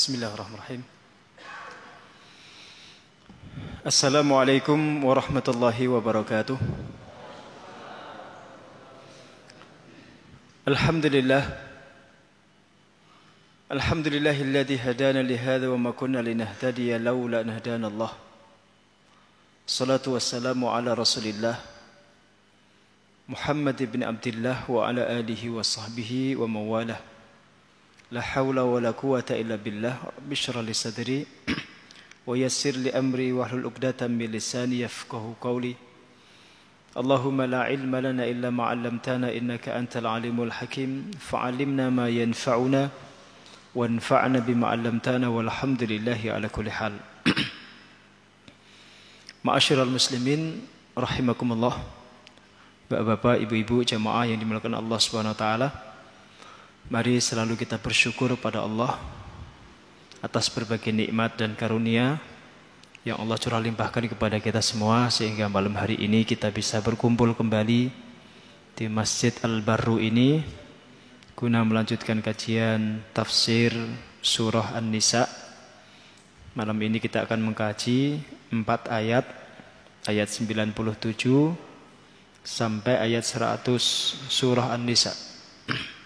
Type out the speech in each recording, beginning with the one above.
Bismillahirrahmanirrahim. Assalamualaikum warahmatullahi wabarakatuh. Alhamdulillah. Alhamdulillahilladzi hadana li hadza wa ma kunna linahtadiya laula an hadana Allah. Salatu wassalamu ala Rasulillah Muhammad ibn Abdullah wa ala alihi wa sahbihi wa mawalah. La لا حول ولا قوة إلا بالله. بشر لصدري ويسر لي أمري الأقدة من لساني يفقه قولي. اللهم لا علم لنا إلا ما علمتنا إنك أنت العليم الحكيم. فعلمنا ما ينفعنا وانفعنا بما علمتنا والحمد لله على كل حال. معاشر المسلمين رحمكم الله. بابا بابا ابو jamaah yang dimuliakan Allah Subhanahu wa taala. Mari selalu kita bersyukur pada Allah atas berbagai nikmat dan karunia yang Allah curah limpahkan kepada kita semua sehingga malam hari ini kita bisa berkumpul kembali di Masjid Al-Barru ini guna melanjutkan kajian tafsir surah An-Nisa. Malam ini kita akan mengkaji empat ayat ayat 97 sampai ayat 100 surah An-Nisa.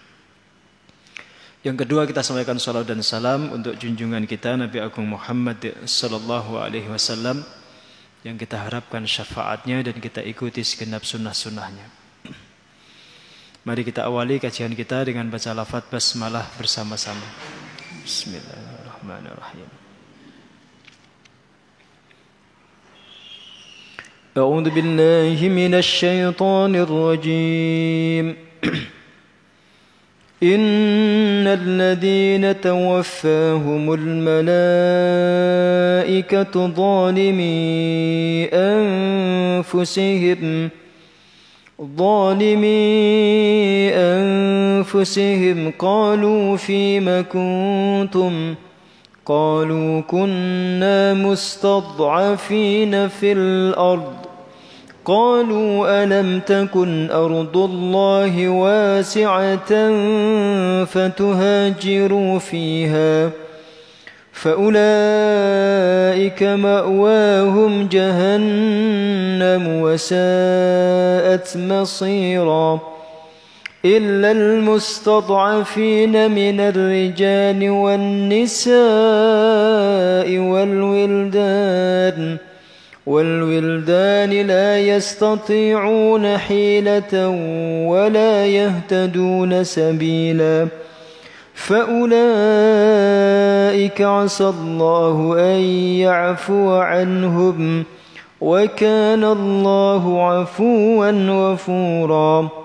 Yang kedua kita sampaikan salam dan salam untuk junjungan kita Nabi Agung Muhammad sallallahu alaihi wasallam yang kita harapkan syafaatnya dan kita ikuti segenap sunnah-sunnahnya. Mari kita awali kajian kita dengan baca lafaz basmalah bersama-sama. Bismillahirrahmanirrahim. أعوذ بالله من الشيطان الرجيم إن الذين توفاهم الملائكة ظالمي أنفسهم ظالمي أنفسهم قالوا فيم كنتم قالوا كنا مستضعفين في الأرض قالوا ألم تكن أرض الله واسعة فتهاجروا فيها فأولئك مأواهم جهنم وساءت مصيرا إلا المستضعفين من الرجال والنساء والولدان والولدان لا يستطيعون حيلة ولا يهتدون سبيلا. فأولئك عسى الله أن يعفو عنهم وكان الله عفوا غفورا.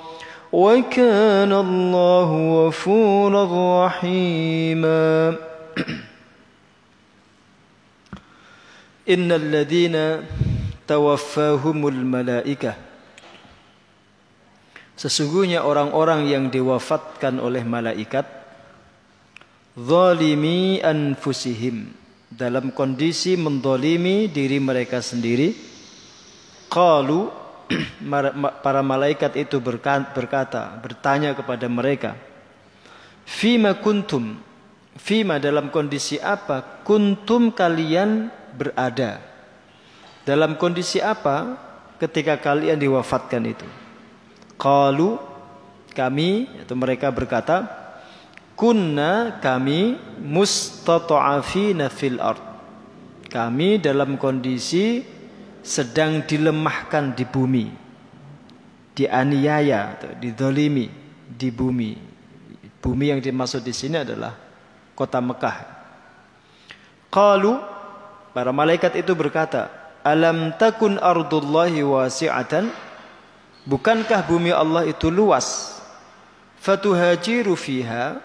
وكان الله غفورا رحيما إن الذين tawaffahumul malaikah Sesungguhnya orang-orang yang diwafatkan oleh malaikat zalimi anfusihim dalam kondisi mendolimi diri mereka sendiri qalu para malaikat itu berkata bertanya kepada mereka fima kuntum fima dalam kondisi apa kuntum kalian berada dalam kondisi apa ketika kalian diwafatkan itu? Qalu kami atau mereka berkata kunna kami mustata'afina fil ard. Kami dalam kondisi sedang dilemahkan di bumi. Dianiaya didolimi di bumi. Bumi yang dimaksud di sini adalah kota Mekah. Qalu para malaikat itu berkata, Alam takun ardullahi wasi'atan Bukankah bumi Allah itu luas Fatuhajiru fiha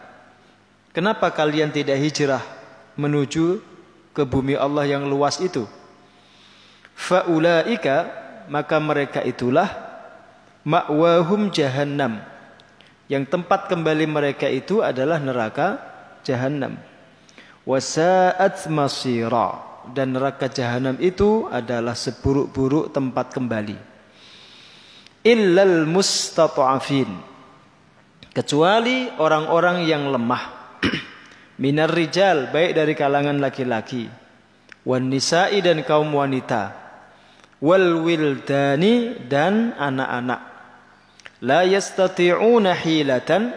Kenapa kalian tidak hijrah menuju ke bumi Allah yang luas itu. Faulaika maka mereka itulah ma'wahum jahannam. Yang tempat kembali mereka itu adalah neraka jahannam. Wasa'at masira dan neraka jahanam itu adalah seburuk-buruk tempat kembali. Illal mustata'afin kecuali orang-orang yang lemah minar rijal baik dari kalangan laki-laki wan nisa'i dan kaum wanita wal wildani dan anak-anak la yastati'una hilatan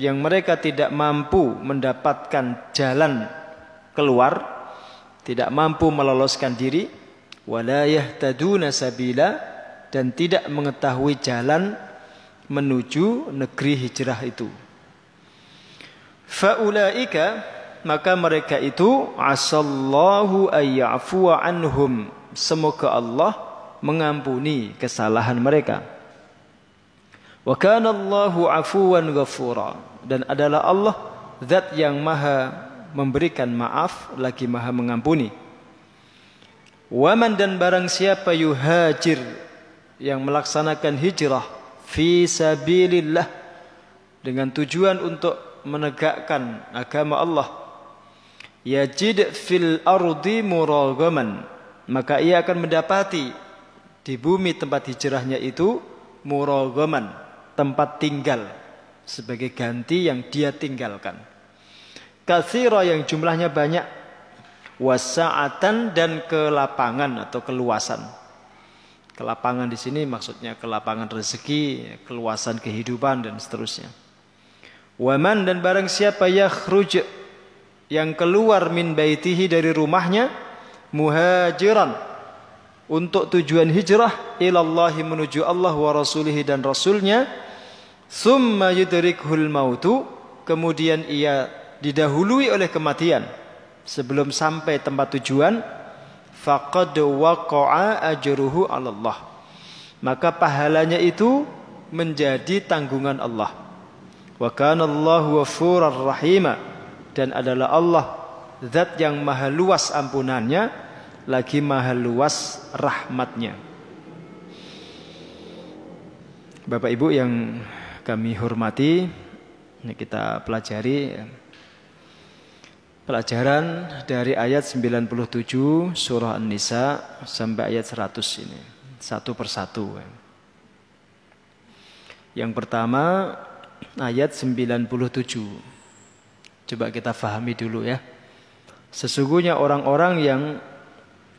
yang mereka tidak mampu mendapatkan jalan keluar tidak mampu meloloskan diri wala yahtaduna sabila dan tidak mengetahui jalan menuju negeri hijrah itu Faulaika maka mereka itu asallahu ayya'fuwa anhum. Semoga Allah mengampuni kesalahan mereka. Wa kana Allahu afuwan ghafura dan adalah Allah zat yang maha memberikan maaf lagi maha mengampuni. Waman dan barang siapa yuhajir yang melaksanakan hijrah fi sabilillah dengan tujuan untuk menegakkan agama Allah yajid fil ardi muragaman maka ia akan mendapati di bumi tempat hijrahnya itu muragaman tempat tinggal sebagai ganti yang dia tinggalkan. Kathira yang jumlahnya banyak wasa'atan dan kelapangan atau keluasan. Kelapangan di sini maksudnya kelapangan rezeki keluasan kehidupan dan seterusnya. Waman dan barang siapa yakhruj yang keluar min baitihi dari rumahnya muhajiran. Untuk tujuan hijrah ilallahi menuju Allah wa rasulihi dan rasulnya. Summa yudrikhul mautu. Kemudian ia didahului oleh kematian. Sebelum sampai tempat tujuan faqad waqa'a ajruhu 'ala Allah maka pahalanya itu menjadi tanggungan Allah. Wa kana Allahu ghafurar rahima. Dan adalah Allah zat yang maha luas ampunannya lagi maha luas rahmatnya. Bapak Ibu yang kami hormati, ini kita pelajari pelajaran dari ayat 97 surah An-Nisa sampai ayat 100 ini satu persatu. Yang pertama ayat 97. Coba kita fahami dulu ya. Sesungguhnya orang-orang yang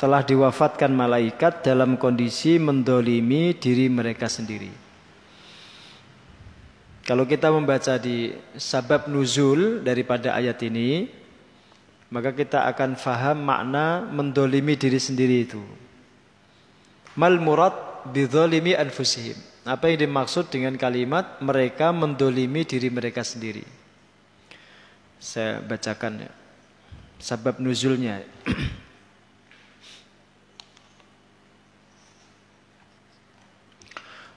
telah diwafatkan malaikat dalam kondisi mendolimi diri mereka sendiri. Kalau kita membaca di sabab nuzul daripada ayat ini, maka kita akan faham makna mendolimi diri sendiri itu. Mal murad bidzalimi anfusihim. Apa yang dimaksud dengan kalimat mereka mendolimi diri mereka sendiri? Saya bacakan ya. Sebab nuzulnya.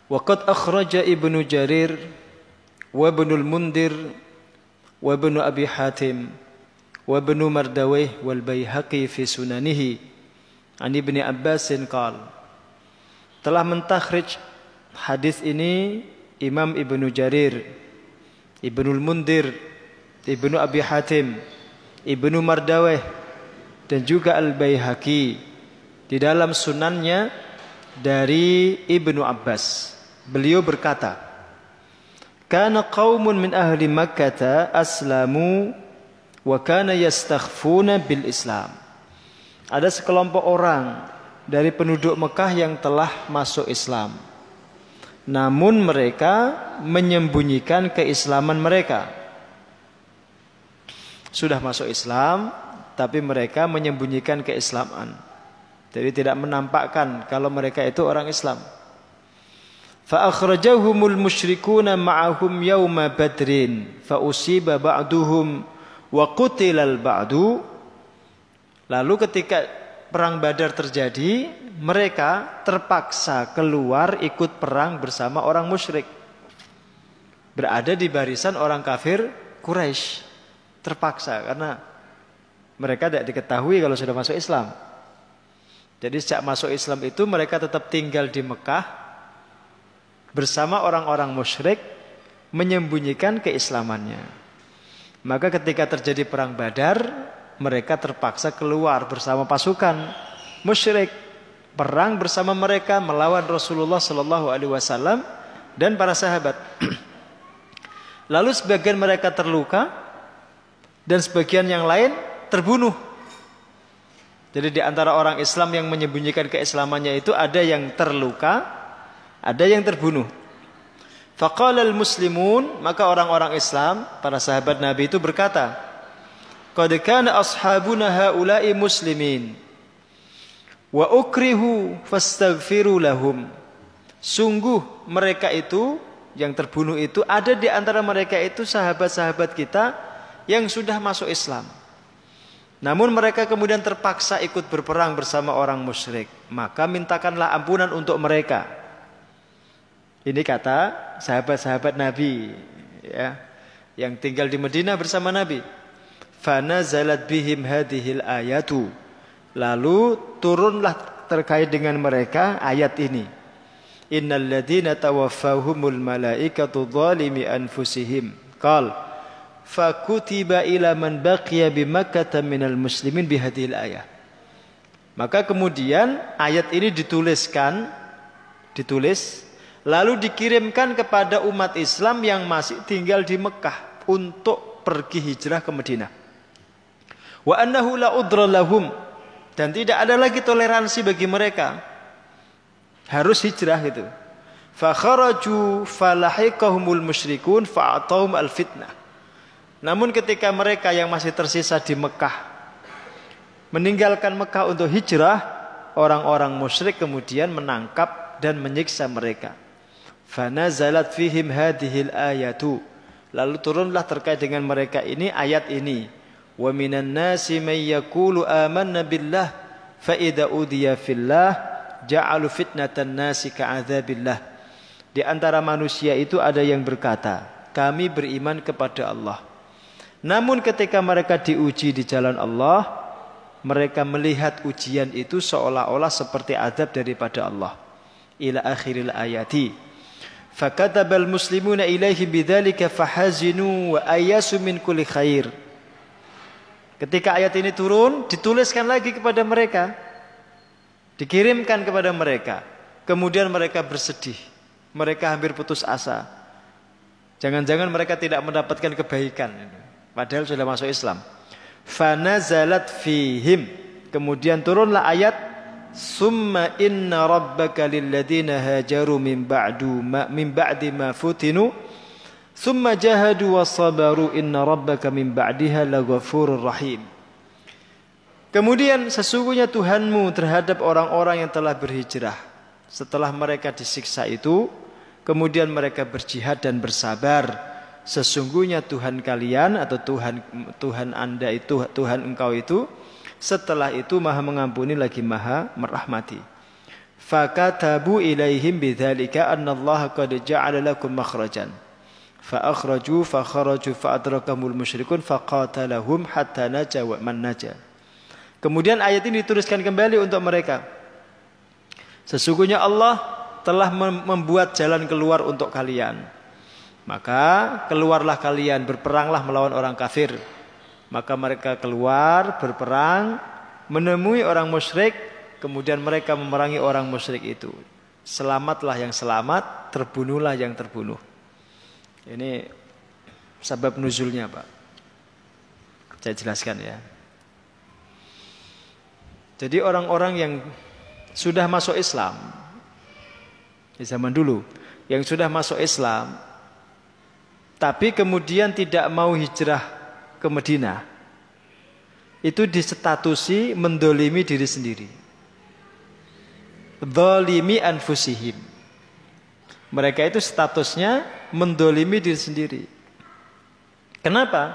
Waqad akhraja Ibnu Jarir wa Ibnu Mundir wa Ibnu Abi Hatim wa Ibnu Mardawih wal Baihaqi fi sunanihi an Ibni Abbasin qala telah mentakhrij Hadis ini Imam Ibnu Jarir, Ibnu Mundir, Ibnu Abi Hatim, Ibnu Mardaweh dan juga Al-Baihaqi di dalam sunannya dari Ibnu Abbas. Beliau berkata, "Kana qaumun min ahli Makkah aslamu wa kana yastakhfuna bil Islam." Ada sekelompok orang dari penduduk Mekah yang telah masuk Islam namun mereka menyembunyikan keislaman mereka. Sudah masuk Islam, tapi mereka menyembunyikan keislaman. Jadi tidak menampakkan kalau mereka itu orang Islam. Fa'akhrajahumul musyrikuna ma'ahum yawma badrin fa'usiba ba'duhum wa qutilal ba'du. Lalu ketika perang Badar terjadi, mereka terpaksa keluar ikut perang bersama orang musyrik. Berada di barisan orang kafir Quraisy. Terpaksa karena Mereka tidak diketahui kalau sudah masuk Islam. Jadi sejak masuk Islam itu mereka tetap tinggal di Mekah bersama orang-orang musyrik menyembunyikan keislamannya. Maka ketika terjadi perang Badar, mereka terpaksa keluar bersama pasukan musyrik perang bersama mereka melawan Rasulullah Shallallahu Alaihi Wasallam dan para sahabat. Lalu sebagian mereka terluka dan sebagian yang lain terbunuh. Jadi di antara orang Islam yang menyembunyikan keislamannya itu ada yang terluka, ada yang terbunuh. Faqala muslimun maka orang-orang Islam, para sahabat Nabi itu berkata, "Qad kana ashabuna haula'i muslimin wa ukrihu fastaghfiru lahum." Sungguh mereka itu yang terbunuh itu ada di antara mereka itu sahabat-sahabat kita yang sudah masuk Islam. Namun mereka kemudian terpaksa ikut berperang bersama orang musyrik. Maka mintakanlah ampunan untuk mereka. Ini kata sahabat-sahabat Nabi ya, yang tinggal di Medina bersama Nabi. Fana zalat bihim hadhil ayatu. Lalu turunlah terkait dengan mereka ayat ini. Innal ladina tawaffahumul malaikatu zalimi anfusihim. Qal fakutiba ila man baqiya bi Makkah minal muslimin bihadhil ayat. Maka kemudian ayat ini dituliskan ditulis lalu dikirimkan kepada umat Islam yang masih tinggal di Mekah untuk pergi hijrah ke Madinah. Wa annahu la lahum dan tidak ada lagi toleransi bagi mereka. Harus hijrah gitu. Fa kharaju falahiqahumul musyrikun fa'atahum al fitnah. Namun ketika mereka yang masih tersisa di Mekah meninggalkan Mekah untuk hijrah, orang-orang musyrik kemudian menangkap dan menyiksa mereka. Fanazalat fihim hadhil ayatu. Lalu turunlah terkait dengan mereka ini ayat ini. Wa minan nasi may yaqulu amanna billah fa idza udiya fillah ja'alu fitnatan nasi ka'adzabillah. Di antara manusia itu ada yang berkata, kami beriman kepada Allah. Namun ketika mereka diuji di jalan Allah, mereka melihat ujian itu seolah-olah seperti adab daripada Allah. Ila akhiril ayati. Fakatabal muslimuna ilaihi bidzalika fahazinu wa ayasu min kulli khair. Ketika ayat ini turun, dituliskan lagi kepada mereka. Dikirimkan kepada mereka. Kemudian mereka bersedih. Mereka hampir putus asa. Jangan-jangan mereka tidak mendapatkan kebaikan. Padahal sudah masuk Islam. Fanazalat fihim. Kemudian turunlah ayat Summa inna rabbaka lilladina hajaru min ba'du ma, min ba'di ma futinu Summa jahadu wa sabaru inna rabbaka min ba'diha laghafurur rahim. Kemudian sesungguhnya Tuhanmu terhadap orang-orang yang telah berhijrah setelah mereka disiksa itu kemudian mereka berjihad dan bersabar sesungguhnya Tuhan kalian atau Tuhan Tuhan Anda itu Tuhan engkau itu setelah itu Maha mengampuni lagi Maha merahmati. Fakatabu ilaihim bidzalika anna Allah qad ja'ala lakum makhrajan. Fa akhraju fa kharaju fa adrakamul musyrikun faqatalahum hatta naja wa man naja. Kemudian ayat ini dituliskan kembali untuk mereka. Sesungguhnya Allah telah membuat jalan keluar untuk kalian maka keluarlah kalian berperanglah melawan orang kafir. Maka mereka keluar berperang menemui orang musyrik kemudian mereka memerangi orang musyrik itu. Selamatlah yang selamat, terbunuhlah yang terbunuh. Ini sebab nuzulnya, Pak. Saya jelaskan ya. Jadi orang-orang yang sudah masuk Islam di zaman dulu, yang sudah masuk Islam tapi kemudian tidak mau hijrah ke Medina. Itu disestatusi mendolimi diri sendiri. Dolimi anfusihim. Mereka itu statusnya mendolimi diri sendiri. Kenapa?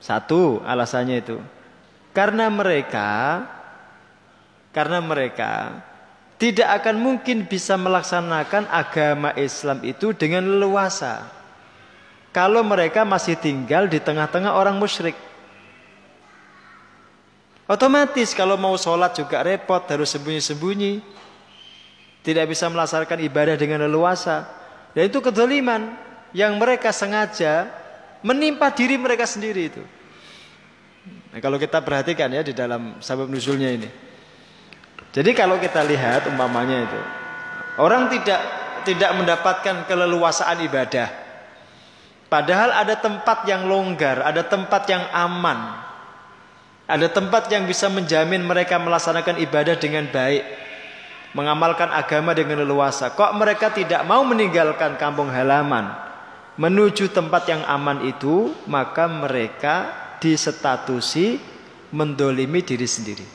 Satu alasannya itu. Karena mereka karena mereka tidak akan mungkin bisa melaksanakan agama Islam itu dengan leluasa kalau mereka masih tinggal di tengah-tengah orang musyrik. Otomatis kalau mau sholat juga repot, harus sembunyi-sembunyi. Tidak bisa melaksanakan ibadah dengan leluasa. Dan itu kedoliman yang mereka sengaja menimpa diri mereka sendiri itu. Nah, kalau kita perhatikan ya di dalam sabab nuzulnya ini. Jadi kalau kita lihat umpamanya itu orang tidak tidak mendapatkan keleluasaan ibadah. Padahal ada tempat yang longgar, ada tempat yang aman. Ada tempat yang bisa menjamin mereka melaksanakan ibadah dengan baik. Mengamalkan agama dengan leluasa. Kok mereka tidak mau meninggalkan kampung halaman menuju tempat yang aman itu, maka mereka disetatusi mendolimi diri sendiri.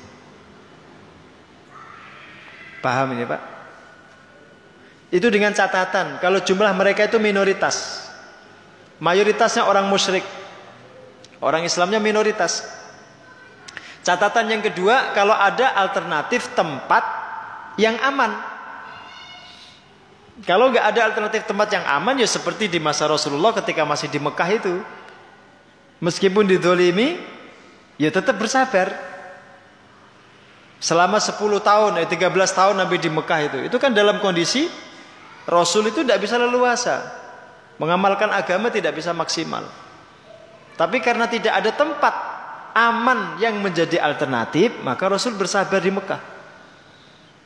Paham ini Pak? Itu dengan catatan kalau jumlah mereka itu minoritas. Mayoritasnya orang musyrik. Orang Islamnya minoritas. Catatan yang kedua, kalau ada alternatif tempat yang aman. Kalau nggak ada alternatif tempat yang aman, ya seperti di masa Rasulullah ketika masih di Mekah itu. Meskipun didolimi, ya tetap bersabar. Selama 10 tahun, eh 13 tahun Nabi di Mekah itu. Itu kan dalam kondisi Rasul itu tidak bisa leluasa. Mengamalkan agama tidak bisa maksimal. Tapi karena tidak ada tempat aman yang menjadi alternatif, maka Rasul bersabar di Mekah.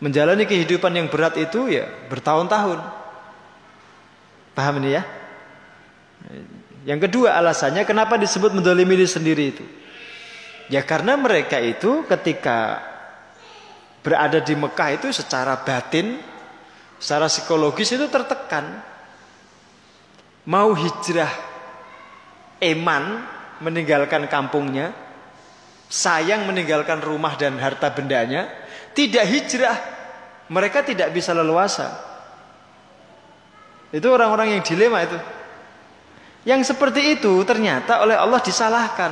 Menjalani kehidupan yang berat itu ya bertahun-tahun. Paham ini ya? Yang kedua alasannya kenapa disebut mendolimi diri sendiri itu? Ya karena mereka itu ketika berada di Mekah itu secara batin, secara psikologis itu tertekan. Mau hijrah eman meninggalkan kampungnya, sayang meninggalkan rumah dan harta bendanya, tidak hijrah, mereka tidak bisa leluasa. Itu orang-orang yang dilema itu. Yang seperti itu ternyata oleh Allah disalahkan.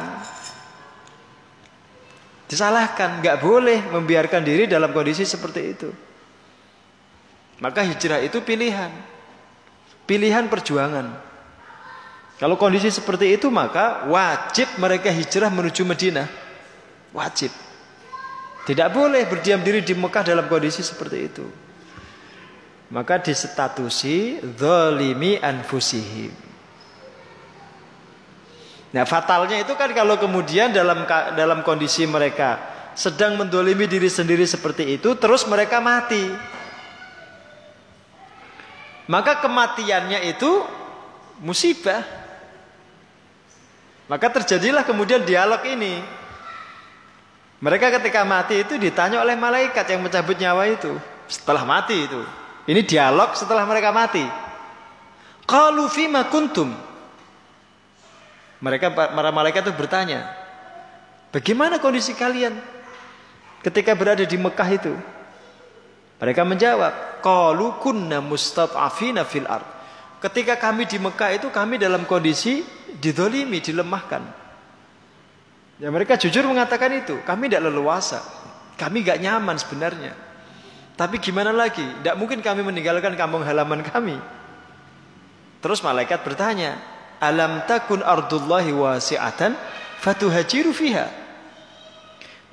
Disalahkan, nggak boleh membiarkan diri dalam kondisi seperti itu. Maka hijrah itu pilihan. Pilihan perjuangan. Kalau kondisi seperti itu maka wajib mereka hijrah menuju Madinah. Wajib. Tidak boleh berdiam diri di Mekah dalam kondisi seperti itu. Maka disetatusi zalimi anfusihim. Nah fatalnya itu kan kalau kemudian dalam dalam kondisi mereka sedang mendolimi diri sendiri seperti itu, terus mereka mati. Maka kematiannya itu musibah. Maka terjadilah kemudian dialog ini. Mereka ketika mati itu ditanya oleh malaikat yang mencabut nyawa itu. Setelah mati itu. Ini dialog setelah mereka mati. Qalu fima kuntum. Mereka para malaikat itu bertanya, "Bagaimana kondisi kalian ketika berada di Mekah itu?" Mereka menjawab, "Qalu kunna mustad'afina fil ard." Ketika kami di Mekah itu kami dalam kondisi didolimi, dilemahkan. Ya mereka jujur mengatakan itu. Kami tidak leluasa. Kami gak nyaman sebenarnya. Tapi gimana lagi? Tidak mungkin kami meninggalkan kampung halaman kami. Terus malaikat bertanya, Alam takun ardullahi wasi'atan fatuhajiru fiha.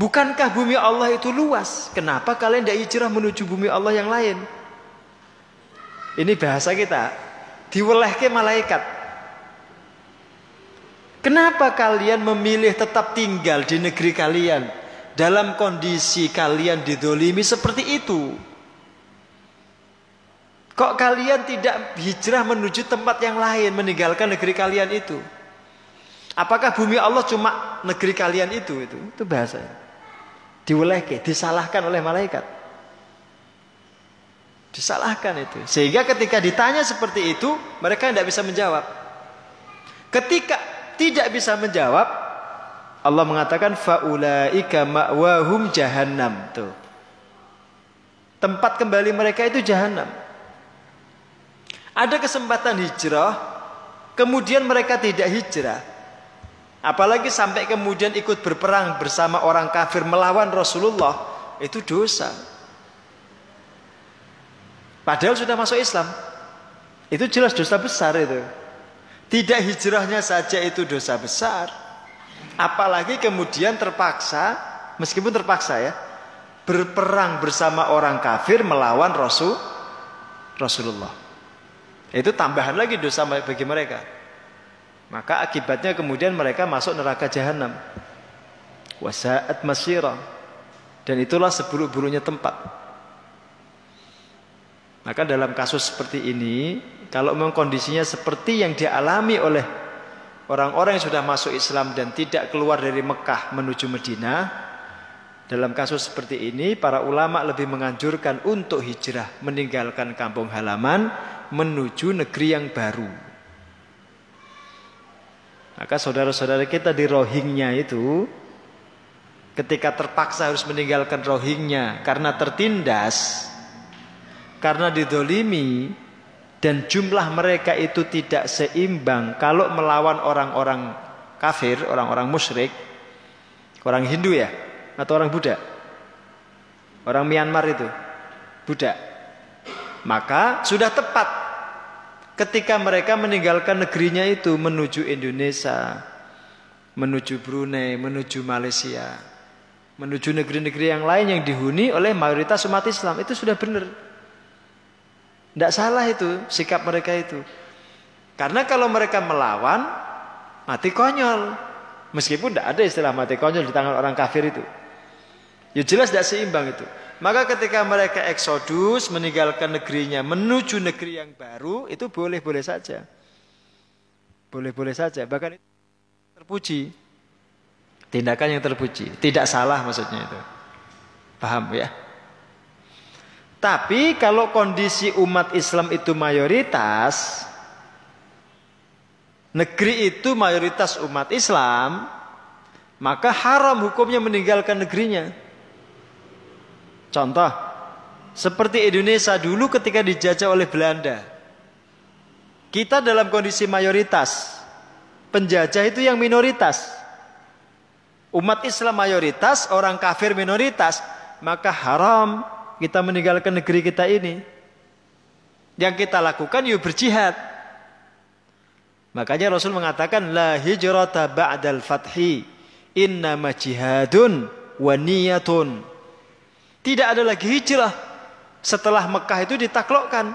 Bukankah bumi Allah itu luas? Kenapa kalian tidak hijrah menuju bumi Allah yang lain? Ini bahasa kita. Diwelehke malaikat. Kenapa kalian memilih tetap tinggal di negeri kalian dalam kondisi kalian didolimi seperti itu? Kok kalian tidak hijrah menuju tempat yang lain meninggalkan negeri kalian itu? Apakah bumi Allah cuma negeri kalian itu? Itu, itu bahasa. Diwelehke, disalahkan oleh malaikat. Disalahkan itu. Sehingga ketika ditanya seperti itu, mereka tidak bisa menjawab. Ketika tidak bisa menjawab, Allah mengatakan faulaika ma'wahum jahannam tuh. Tempat kembali mereka itu jahanam. Ada kesempatan hijrah, kemudian mereka tidak hijrah. Apalagi sampai kemudian ikut berperang bersama orang kafir melawan Rasulullah, itu dosa. Padahal sudah masuk Islam. Itu jelas dosa besar itu. Tidak hijrahnya saja itu dosa besar. Apalagi kemudian terpaksa meskipun terpaksa ya, berperang bersama orang kafir melawan Rasul Rasulullah. Itu tambahan lagi dosa bagi mereka. Maka akibatnya kemudian mereka masuk neraka jahanam. Wasaat masyira. Dan itulah seburuk-buruknya tempat. Maka dalam kasus seperti ini, kalau memang kondisinya seperti yang dialami oleh orang-orang yang sudah masuk Islam dan tidak keluar dari Mekah menuju Medina, dalam kasus seperti ini para ulama lebih menganjurkan untuk hijrah meninggalkan kampung halaman menuju negeri yang baru. Maka saudara-saudara kita di Rohingya itu ketika terpaksa harus meninggalkan Rohingya karena tertindas, karena didolimi dan jumlah mereka itu tidak seimbang kalau melawan orang-orang kafir, orang-orang musyrik, orang Hindu ya, atau orang Buddha? Orang Myanmar itu Buddha. Maka sudah tepat ketika mereka meninggalkan negerinya itu menuju Indonesia, menuju Brunei, menuju Malaysia, menuju negeri-negeri yang lain yang dihuni oleh mayoritas umat Islam itu sudah benar. Tidak salah itu sikap mereka itu. Karena kalau mereka melawan, mati konyol. Meskipun tidak ada istilah mati konyol di tangan orang kafir itu. Ya jelas tidak seimbang itu. Maka ketika mereka eksodus meninggalkan negerinya menuju negeri yang baru itu boleh-boleh saja. Boleh-boleh saja. Bahkan itu terpuji. Tindakan yang terpuji. Tidak salah maksudnya itu. Paham ya? Tapi kalau kondisi umat Islam itu mayoritas, negeri itu mayoritas umat Islam, maka haram hukumnya meninggalkan negerinya. Contoh, seperti Indonesia dulu ketika dijajah oleh Belanda. Kita dalam kondisi mayoritas, penjajah itu yang minoritas. Umat Islam mayoritas, orang kafir minoritas, maka haram kita meninggalkan negeri kita ini. Yang kita lakukan yuk berjihad. Makanya Rasul mengatakan la hijrata ba'dal fathi inna jihadun wa niyatun. Tidak ada lagi hijrah setelah Mekah itu ditaklukkan.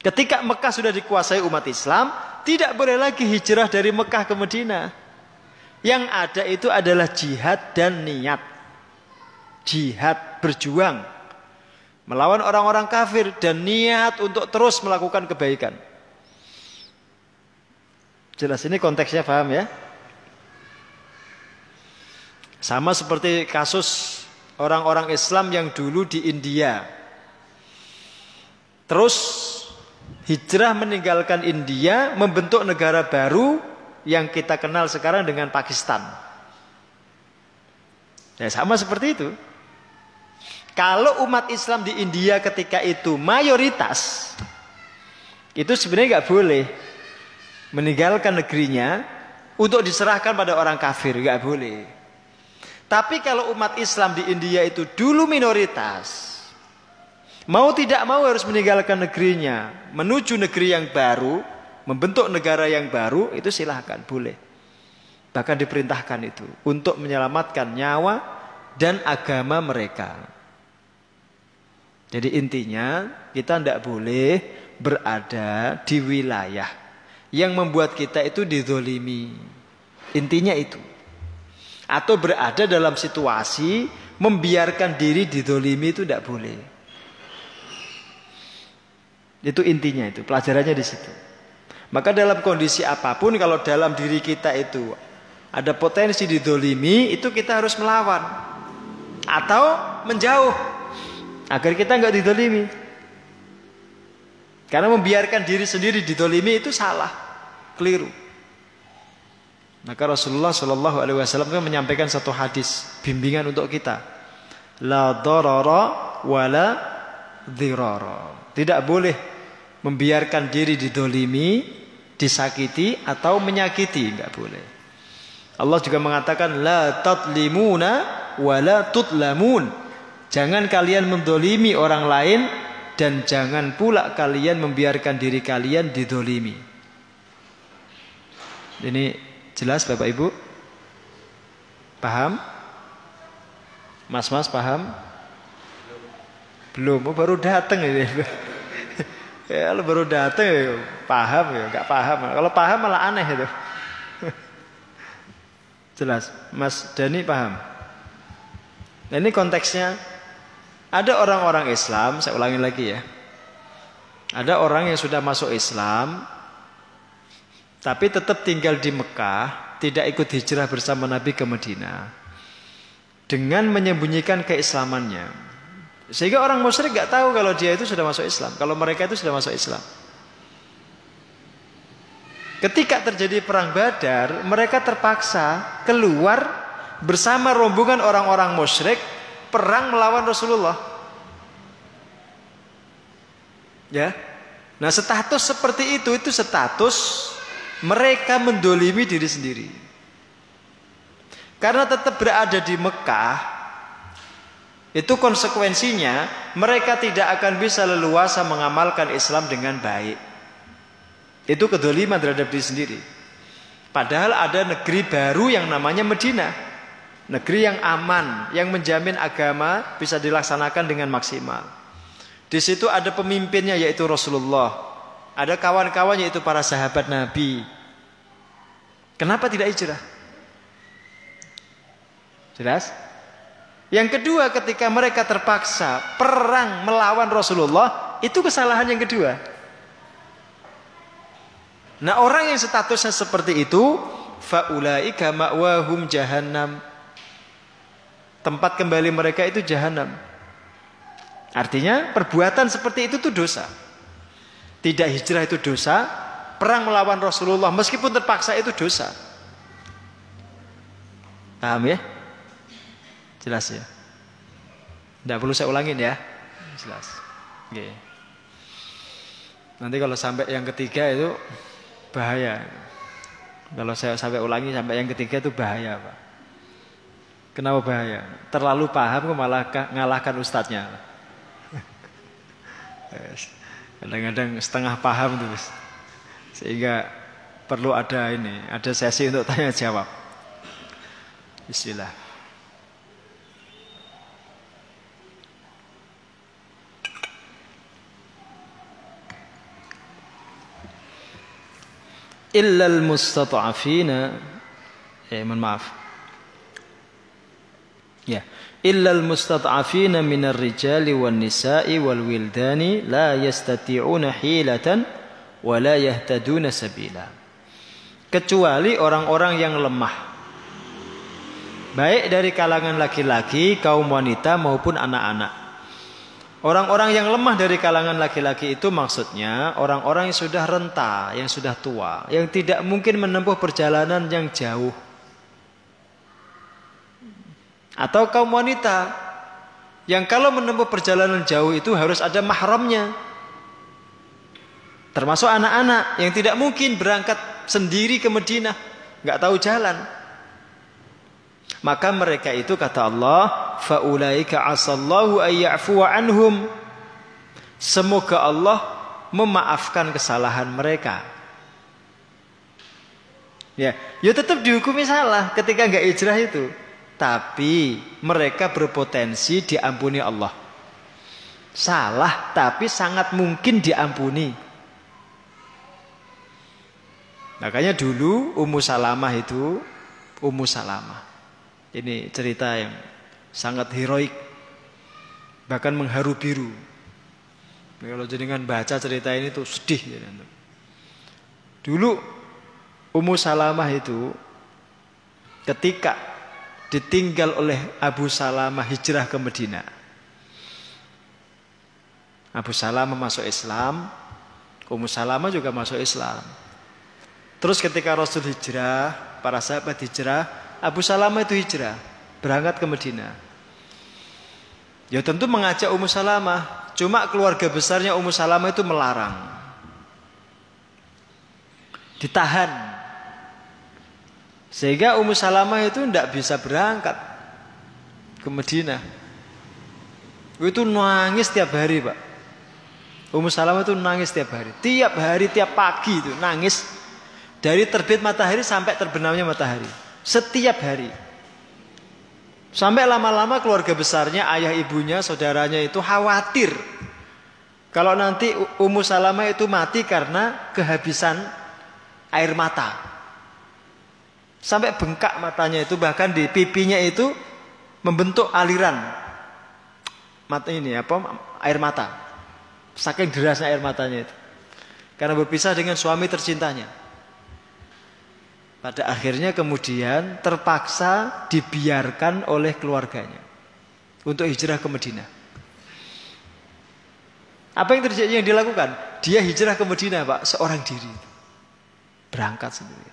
Ketika Mekah sudah dikuasai umat Islam, tidak boleh lagi hijrah dari Mekah ke Madinah. Yang ada itu adalah jihad dan niat jihad berjuang melawan orang-orang kafir dan niat untuk terus melakukan kebaikan. Jelas ini konteksnya paham ya? Sama seperti kasus orang-orang Islam yang dulu di India. Terus hijrah meninggalkan India membentuk negara baru yang kita kenal sekarang dengan Pakistan. Ya sama seperti itu. Kalau umat Islam di India ketika itu mayoritas, itu sebenarnya nggak boleh meninggalkan negerinya untuk diserahkan pada orang kafir, nggak boleh. Tapi kalau umat Islam di India itu dulu minoritas, mau tidak mau harus meninggalkan negerinya, menuju negeri yang baru, membentuk negara yang baru, itu silahkan, boleh. Bahkan diperintahkan itu untuk menyelamatkan nyawa dan agama mereka. Jadi intinya kita tidak boleh berada di wilayah yang membuat kita itu didolimi. Intinya itu. Atau berada dalam situasi membiarkan diri didolimi itu tidak boleh. Itu intinya itu, pelajarannya di situ. Maka dalam kondisi apa pun kalau dalam diri kita itu ada potensi didolimi, itu kita harus melawan. Atau menjauh agar kita nggak didolimi. Karena membiarkan diri sendiri didolimi itu salah, keliru. Maka Rasulullah Shallallahu Alaihi Wasallam kan menyampaikan satu hadis bimbingan untuk kita. La dororo wala diroro. Tidak boleh membiarkan diri didolimi, disakiti atau menyakiti, nggak boleh. Allah juga mengatakan la tatlimuna wala tutlamun. Jangan kalian mendolimi orang lain dan jangan pula kalian membiarkan diri kalian didolimi. Ini jelas Bapak Ibu? Paham? Mas-mas paham? Belum, oh, baru datang ini. ya, lu baru datang ya, paham ya, nggak paham. Kalau paham malah aneh itu. Jelas, Mas Dani paham? Nah, ini konteksnya ada orang-orang Islam, saya ulangi lagi ya. Ada orang yang sudah masuk Islam, tapi tetap tinggal di Mekah, tidak ikut hijrah bersama Nabi ke Madinah. Dengan menyembunyikan keislamannya. Sehingga orang musyrik gak tahu kalau dia itu sudah masuk Islam. Kalau mereka itu sudah masuk Islam. Ketika terjadi perang Badar, mereka terpaksa keluar bersama rombongan orang-orang musyrik perang melawan Rasulullah. Ya. Nah, status seperti itu itu status mereka mendolimi diri sendiri. Karena tetap berada di Mekah, itu konsekuensinya mereka tidak akan bisa leluasa mengamalkan Islam dengan baik. Itu kedoliman terhadap diri sendiri. Padahal ada negeri baru yang namanya Medina. Negeri yang aman, yang menjamin agama bisa dilaksanakan dengan maksimal. Di situ ada pemimpinnya yaitu Rasulullah. Ada kawan-kawannya yaitu para sahabat Nabi. Kenapa tidak hijrah? Jelas? Yang kedua ketika mereka terpaksa perang melawan Rasulullah, itu kesalahan yang kedua. Nah orang yang statusnya seperti itu, faulaika ma'wahum jahannam. Tempat kembali mereka itu jahanam. Artinya perbuatan seperti itu tuh dosa. Tidak hijrah itu dosa, perang melawan Rasulullah meskipun terpaksa itu dosa. Paham ya? Jelas ya? Tidak perlu saya ulangin ya. Jelas. Oke. Nanti kalau sampai yang ketiga itu bahaya. Kalau saya sampai ulangi sampai yang ketiga itu bahaya, Pak. Kenapa bahaya? Terlalu paham kok malah ngalahkan ustadznya. Kadang-kadang setengah paham terus. Sehingga perlu ada ini, ada sesi untuk tanya jawab. Bismillah. illal mustata'afina eh mohon maaf ya. Illal mustata'afina minar rijali wan nisa'i wal wildani la yastati'una hilatan wa la yahtaduna sabila. Kecuali orang-orang yang lemah. Baik dari kalangan laki-laki kaum wanita maupun anak-anak. Orang-orang yang lemah dari kalangan laki-laki itu maksudnya orang-orang yang sudah renta, yang sudah tua, yang tidak mungkin menempuh perjalanan yang jauh. Atau kaum wanita yang kalau menempuh perjalanan jauh itu harus ada mahramnya. Termasuk anak-anak yang tidak mungkin berangkat sendiri ke Madinah, nggak tahu jalan. Maka mereka itu kata Allah, faulaika asallahu ayya'fu anhum. Semoga Allah memaafkan kesalahan mereka. Ya, ya tetap dihukumi salah ketika nggak hijrah itu. Tapi mereka berpotensi diampuni Allah. Salah tapi sangat mungkin diampuni. Makanya dulu Ummu Salamah itu Ummu Salamah ini cerita yang sangat heroik, bahkan mengharu biru. Kalau jenengan baca cerita ini tuh sedih. Ya, Dulu Ummu Salamah itu ketika ditinggal oleh Abu Salamah hijrah ke Medina. Abu Salamah masuk Islam, Ummu Salamah juga masuk Islam. Terus ketika Rasul hijrah, para sahabat hijrah, Abu Salamah itu hijrah, berangkat ke Medina. Ya tentu mengajak Ummu Salamah, cuma keluarga besarnya Ummu Salamah itu melarang. Ditahan. Sehingga Ummu Salamah itu tidak bisa berangkat ke Medina. Itu nangis tiap hari, Pak. Ummu Salamah itu nangis tiap hari. Tiap hari, tiap pagi itu nangis dari terbit matahari sampai terbenamnya matahari. Setiap hari. Sampai lama-lama keluarga besarnya, ayah ibunya, saudaranya itu khawatir. Kalau nanti Ummu Salamah itu mati karena kehabisan air mata. Sampai bengkak matanya itu bahkan di pipinya itu membentuk aliran mata ini apa air mata. Saking derasnya air matanya itu. Karena berpisah dengan suami tercintanya. Pada akhirnya kemudian terpaksa dibiarkan oleh keluarganya untuk hijrah ke Medina. Apa yang terjadi yang dilakukan? Dia hijrah ke Medina, Pak, seorang diri. Berangkat sendiri.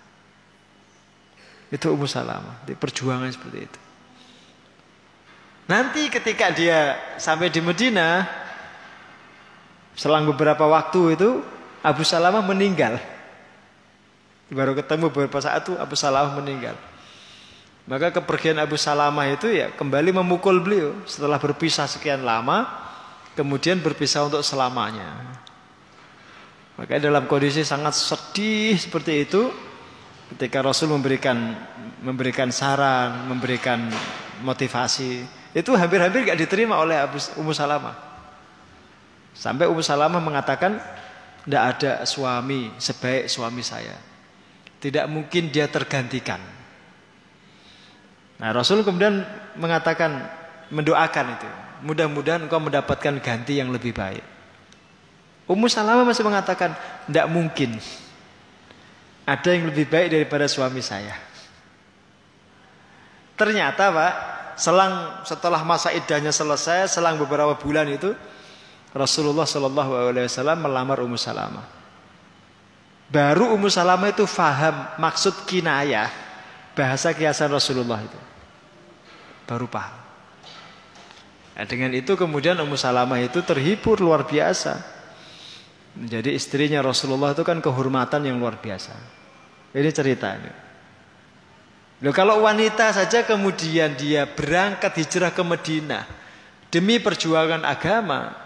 Itu Ummu Salamah, perjuangan seperti itu. Nanti ketika dia sampai di Medina, selang beberapa waktu itu Abu Salamah meninggal. Baru ketemu beberapa saat itu Abu Salamah meninggal. Maka kepergian Abu Salamah itu ya kembali memukul beliau setelah berpisah sekian lama, kemudian berpisah untuk selamanya. Maka dalam kondisi sangat sedih seperti itu, ketika Rasul memberikan memberikan saran, memberikan motivasi, itu hampir-hampir gak diterima oleh Ummu Salamah. Sampai Ummu Salamah mengatakan, tidak ada suami sebaik suami saya. Tidak mungkin dia tergantikan. Nah Rasul kemudian mengatakan mendoakan itu. Mudah-mudahan engkau mendapatkan ganti yang lebih baik. Ummu Salamah masih mengatakan tidak mungkin. Ada yang lebih baik daripada suami saya. Ternyata Pak, selang setelah masa idahnya selesai, selang beberapa bulan itu Rasulullah Shallallahu Alaihi Wasallam melamar Ummu Salamah. Baru Ummu Salamah itu faham maksud kinayah bahasa kiasan Rasulullah itu. Baru paham. Nah, dengan itu kemudian Ummu Salamah itu terhibur luar biasa. Menjadi istrinya Rasulullah itu kan kehormatan yang luar biasa. Ini cerita ini. Loh, kalau wanita saja kemudian dia berangkat hijrah ke Madinah demi perjuangan agama,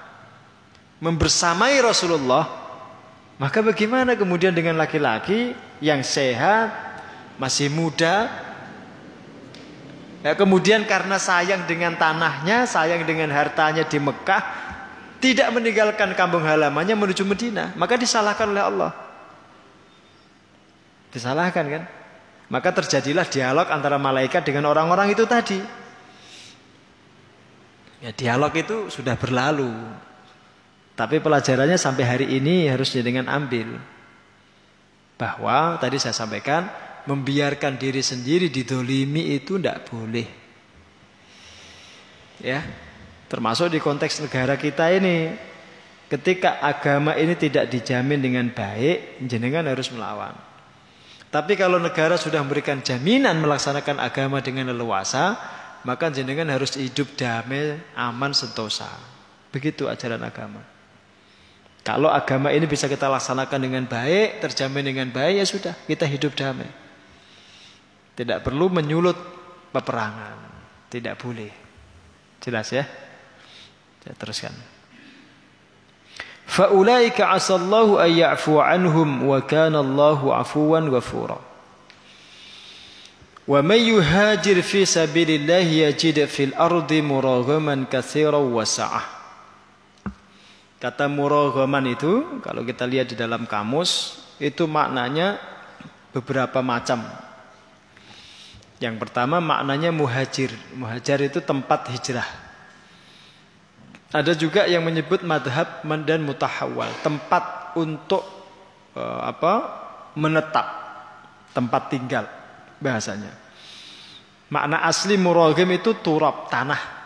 membersamai Rasulullah, maka bagaimana kemudian dengan laki-laki yang sehat, masih muda, ya, kemudian karena sayang dengan tanahnya, sayang dengan hartanya di Mekah, tidak meninggalkan kampung halamannya menuju Medina, maka disalahkan oleh Allah. Disalahkan kan? Maka terjadilah dialog antara malaikat dengan orang-orang itu tadi. Ya dialog itu sudah berlalu. Tapi pelajarannya sampai hari ini harus dengan ambil. Bahwa tadi saya sampaikan membiarkan diri sendiri didolimi itu tidak boleh. Ya, termasuk di konteks negara kita ini. Ketika agama ini tidak dijamin dengan baik, jenengan harus melawan. Tapi kalau negara sudah memberikan jaminan melaksanakan agama dengan leluasa, maka jenengan harus hidup damai, aman, sentosa. Begitu ajaran agama. Kalau agama ini bisa kita laksanakan dengan baik, terjamin dengan baik, ya sudah, kita hidup damai. Tidak perlu menyulut peperangan. Tidak boleh. Jelas ya? Saya teruskan. Faulaika asallahu ya'fu anhum wa kana Allahu afuwan ghafura. Wa man yuhajir fi sabilillah yajid fil ardi muraghaman katsiran wa sa'ah. Kata muraghaman itu kalau kita lihat di dalam kamus itu maknanya beberapa macam. Yang pertama maknanya muhajir. Muhajir itu tempat hijrah. Ada juga yang menyebut madhab dan mutahawal, tempat untuk uh, apa? menetap, tempat tinggal bahasanya. Makna asli muraghim itu turab, tanah.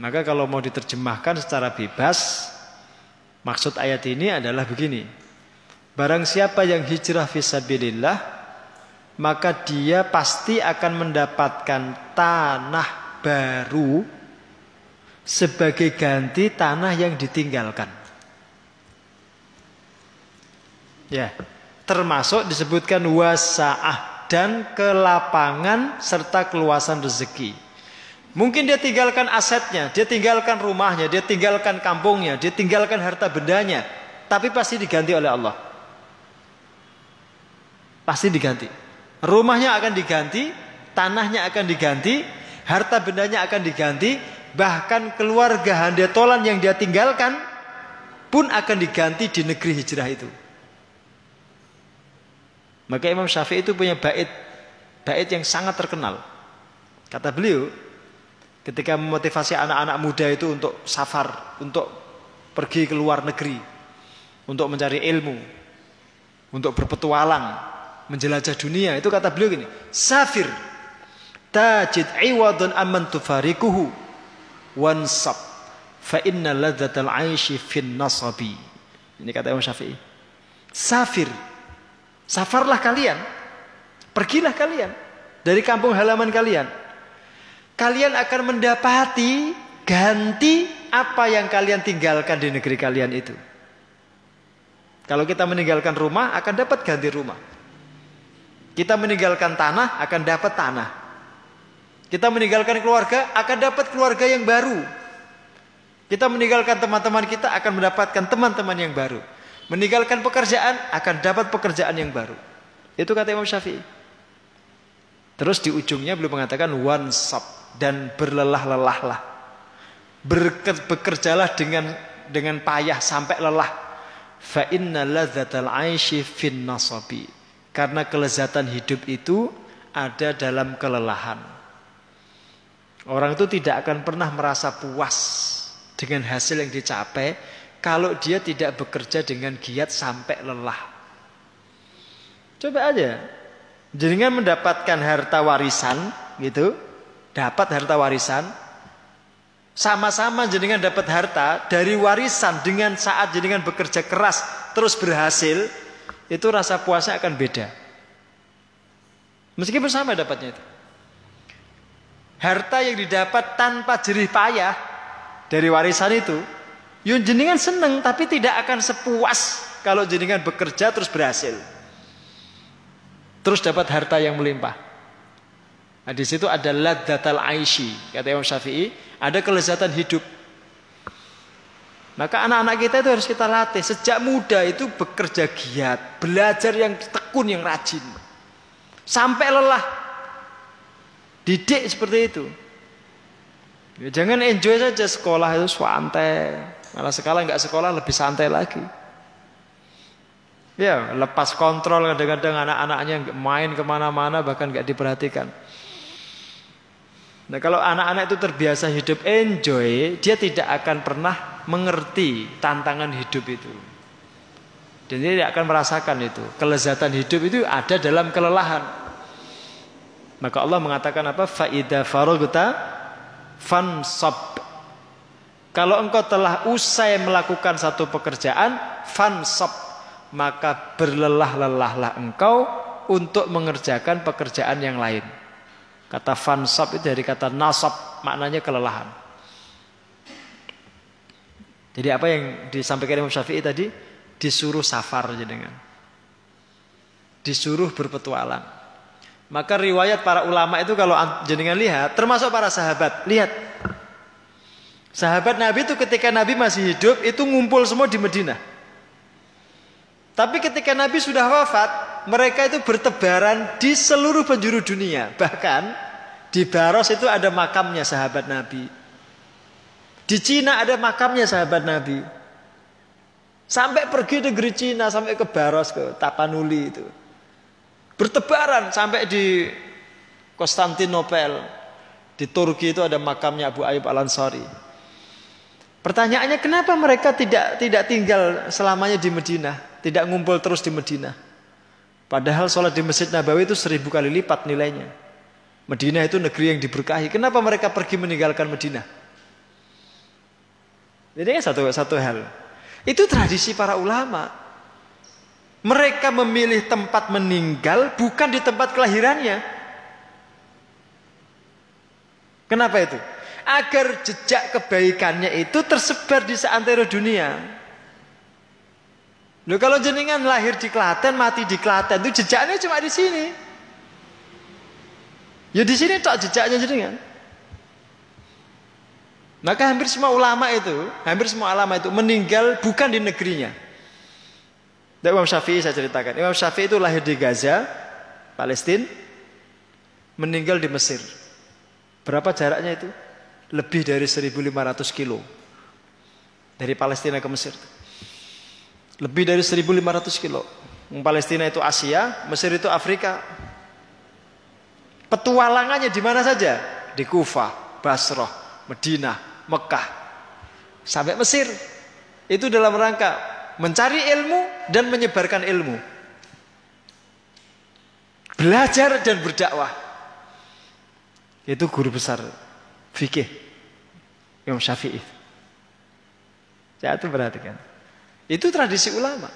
Maka kalau mau diterjemahkan secara bebas, maksud ayat ini adalah begini. Barang siapa yang hijrah fisabilillah, maka dia pasti akan mendapatkan tanah baru sebagai ganti tanah yang ditinggalkan. Ya, termasuk disebutkan wasaah dan kelapangan serta keluasan rezeki. Mungkin dia tinggalkan asetnya, dia tinggalkan rumahnya, dia tinggalkan kampungnya, dia tinggalkan harta bendanya, tapi pasti diganti oleh Allah. Pasti diganti. Rumahnya akan diganti, tanahnya akan diganti, Harta bendanya akan diganti, bahkan keluarga handetolan yang dia tinggalkan pun akan diganti di negeri hijrah itu. Maka Imam Syafi'i itu punya bait bait yang sangat terkenal. Kata beliau, ketika memotivasi anak-anak muda itu untuk safar, untuk pergi ke luar negeri, untuk mencari ilmu, untuk berpetualang, menjelajah dunia, itu kata beliau gini, safir tajid iwadun amman tufarikuhu wansab fa inna ladzatal aishi fin nasabi. Ini kata Imam Syafi'i. Safir. Safarlah kalian. Pergilah kalian dari kampung halaman kalian kalian akan mendapati ganti apa yang kalian tinggalkan di negeri kalian itu. Kalau kita meninggalkan rumah akan dapat ganti rumah. Kita meninggalkan tanah akan dapat tanah. Kita meninggalkan keluarga akan dapat keluarga yang baru. Kita meninggalkan teman-teman kita akan mendapatkan teman-teman yang baru. Meninggalkan pekerjaan akan dapat pekerjaan yang baru. Itu kata Imam Syafi'i. Terus di ujungnya beliau mengatakan one stop dan berlelah-lelahlah. Bekerjalah dengan dengan payah sampai lelah. Fa inna ladzatal 'aisy fin nasabi. Karena kelezatan hidup itu ada dalam kelelahan. Orang itu tidak akan pernah merasa puas dengan hasil yang dicapai kalau dia tidak bekerja dengan giat sampai lelah. Coba aja. Jenengan mendapatkan harta warisan gitu, dapat harta warisan sama-sama jenengan dapat harta dari warisan dengan saat jenengan bekerja keras terus berhasil itu rasa puasnya akan beda meskipun sama dapatnya itu harta yang didapat tanpa jerih payah dari warisan itu yun jenengan seneng tapi tidak akan sepuas kalau jenengan bekerja terus berhasil terus dapat harta yang melimpah Nah, di situ ada ladzatal aishi, kata Imam Syafi'i, ada kelezatan hidup. Maka anak-anak kita itu harus kita latih sejak muda itu bekerja giat, belajar yang tekun, yang rajin. Sampai lelah. Didik seperti itu. Ya, jangan enjoy saja sekolah itu santai. Malah sekarang nggak sekolah lebih santai lagi. Ya, lepas kontrol kadang-kadang anak-anaknya main ke mana-mana bahkan nggak diperhatikan. Nah kalau anak-anak itu terbiasa hidup enjoy, dia tidak akan pernah mengerti tantangan hidup itu. Dan dia tidak akan merasakan itu. Kelezatan hidup itu ada dalam kelelahan. Maka Allah mengatakan apa? Faida farogta fansab. Kalau engkau telah usai melakukan satu pekerjaan, fansab. Maka berlelah-lelahlah engkau untuk mengerjakan pekerjaan yang lain. Kata fansab itu dari kata nasab, maknanya kelelahan. Jadi apa yang disampaikan Imam Syafi'i tadi? Disuruh safar dengan Disuruh berpetualang. Maka riwayat para ulama itu kalau jenengan lihat, termasuk para sahabat, lihat. Sahabat Nabi itu ketika Nabi masih hidup itu ngumpul semua di Madinah. Tapi ketika Nabi sudah wafat, mereka itu bertebaran di seluruh penjuru dunia. Bahkan di Baros itu ada makamnya sahabat Nabi. Di Cina ada makamnya sahabat Nabi. Sampai pergi negeri Cina, sampai ke Baros, ke Tapanuli itu. Bertebaran sampai di Konstantinopel. Di Turki itu ada makamnya Abu Ayyub Al-Ansari. Pertanyaannya kenapa mereka tidak tidak tinggal selamanya di Madinah? Tidak ngumpul terus di Medina. Padahal sholat di Masjid Nabawi itu seribu kali lipat nilainya. Medina itu negeri yang diberkahi. Kenapa mereka pergi meninggalkan Medina? Jadi satu satu hal. Itu tradisi para ulama. Mereka memilih tempat meninggal bukan di tempat kelahirannya. Kenapa itu? Agar jejak kebaikannya itu tersebar di seantero dunia. Loh kalau jenengan lahir di Klaten, mati di Klaten, itu jejaknya cuma di sini. Ya di sini tak jejaknya jenengan. Maka hampir semua ulama itu, hampir semua ulama itu meninggal bukan di negerinya. Dan Imam Syafi'i saya ceritakan. Imam Syafi'i itu lahir di Gaza, Palestina, meninggal di Mesir. Berapa jaraknya itu? Lebih dari 1500 kilo. Dari Palestina ke Mesir. Lebih dari 1500 kilo. Palestina itu Asia, Mesir itu Afrika. Petualangannya di mana saja? Di Kufah, Basrah, Medina, Mekah, sampai Mesir. Itu dalam rangka mencari ilmu dan menyebarkan ilmu. Belajar dan berdakwah. Itu guru besar fikih Imam Syafi'i. Saya itu perhatikan. Itu tradisi ulama.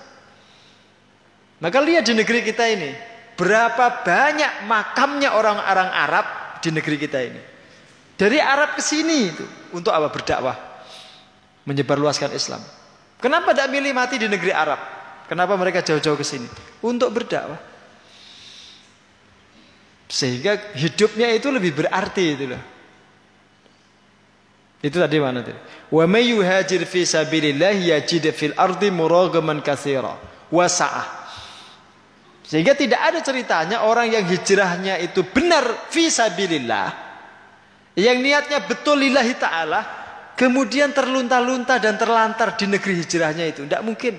Maka lihat di negeri kita ini, berapa banyak makamnya orang-orang Arab di negeri kita ini. Dari Arab ke sini itu untuk apa berdakwah? Menyebarluaskan Islam. Kenapa tidak milih mati di negeri Arab? Kenapa mereka jauh-jauh ke sini? Untuk berdakwah. Sehingga hidupnya itu lebih berarti itu loh. Itu tadi mana tadi? Wa may yuhajir fi sabilillah yajid fil ardi muragaman katsira wa sa'ah. Sehingga tidak ada ceritanya orang yang hijrahnya itu benar fi sabilillah. Yang niatnya betul lillahi taala kemudian terlunta-lunta dan terlantar di negeri hijrahnya itu. Tidak mungkin.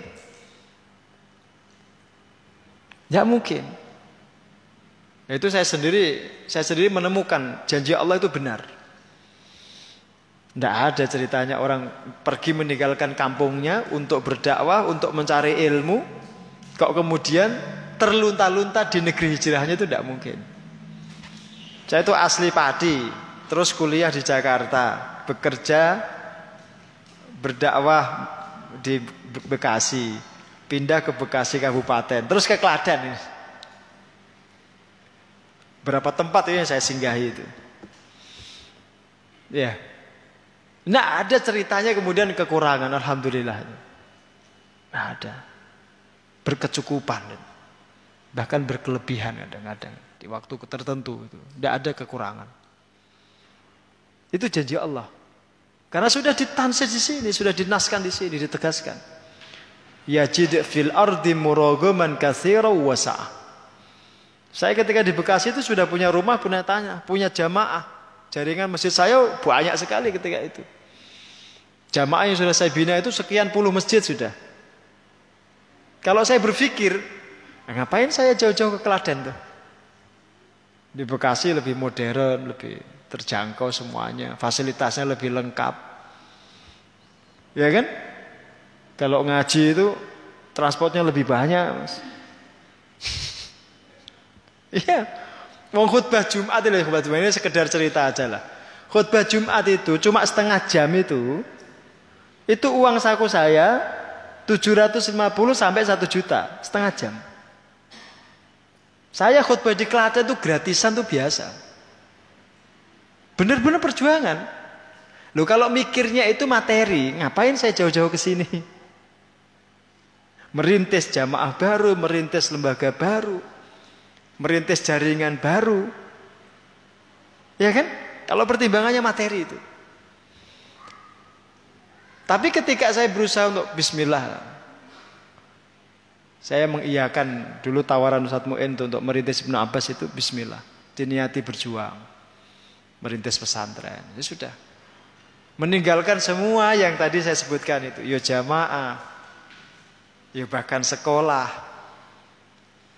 Tidak mungkin. Itu saya sendiri saya sendiri menemukan janji Allah itu benar. Tidak ada ceritanya orang pergi meninggalkan kampungnya untuk berdakwah, untuk mencari ilmu. Kok kemudian terlunta-lunta di negeri hijrahnya itu tidak mungkin. Saya itu asli padi, terus kuliah di Jakarta, bekerja berdakwah di Bekasi, pindah ke Bekasi Kabupaten, terus ke Klaten. Berapa tempat ini yang saya singgahi itu. Ya, Nah ada ceritanya kemudian kekurangan Alhamdulillah. Nah ada. Berkecukupan. Bahkan berkelebihan kadang-kadang Di waktu tertentu itu. Tidak ada kekurangan. Itu janji Allah Karena sudah ditansi di sini Sudah dinaskan di sini Ditegaskan Yajid fil ardi murogoman kathira wasa'ah Saya ketika di Bekasi itu sudah punya rumah Punya tanya Punya jamaah Jaringan masjid saya banyak sekali ketika itu. Jamaah yang sudah saya bina itu sekian puluh masjid sudah. Kalau saya berpikir, ngapain saya jauh-jauh ke Klaten tuh? Di Bekasi lebih modern, lebih terjangkau semuanya, fasilitasnya lebih lengkap. Ya kan? Kalau ngaji itu transportnya lebih banyak, Mas. Iya. Mau khutbah Jumat ini khutbah Jumat ini sekedar cerita aja lah. Khutbah Jumat itu cuma setengah jam itu, itu uang saku saya 750 sampai 1 juta setengah jam. Saya khutbah di Klaten itu gratisan tuh biasa. Bener-bener perjuangan. Loh kalau mikirnya itu materi, ngapain saya jauh-jauh ke sini? Merintis jamaah baru, merintis lembaga baru merintis jaringan baru. Ya kan? Kalau pertimbangannya materi itu. Tapi ketika saya berusaha untuk bismillah. Saya mengiyakan dulu tawaran Ustaz Mu'in untuk merintis Ibnu Abbas itu bismillah. Diniati berjuang. Merintis pesantren. Ya sudah. Meninggalkan semua yang tadi saya sebutkan itu. Ya jamaah. Ya bahkan sekolah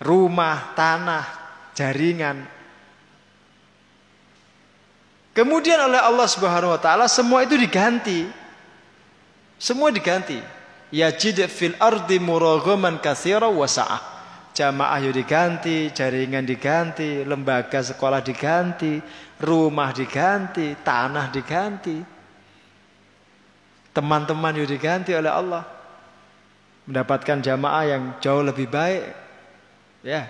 rumah, tanah, jaringan. Kemudian oleh Allah Subhanahu wa taala semua itu diganti. Semua diganti. Yajid fil ardi muraghaman katsira wa sa'ah. Jamaah yo diganti, jaringan diganti, lembaga sekolah diganti, rumah diganti, tanah diganti. Teman-teman yo diganti oleh Allah. Mendapatkan jamaah yang jauh lebih baik Ya.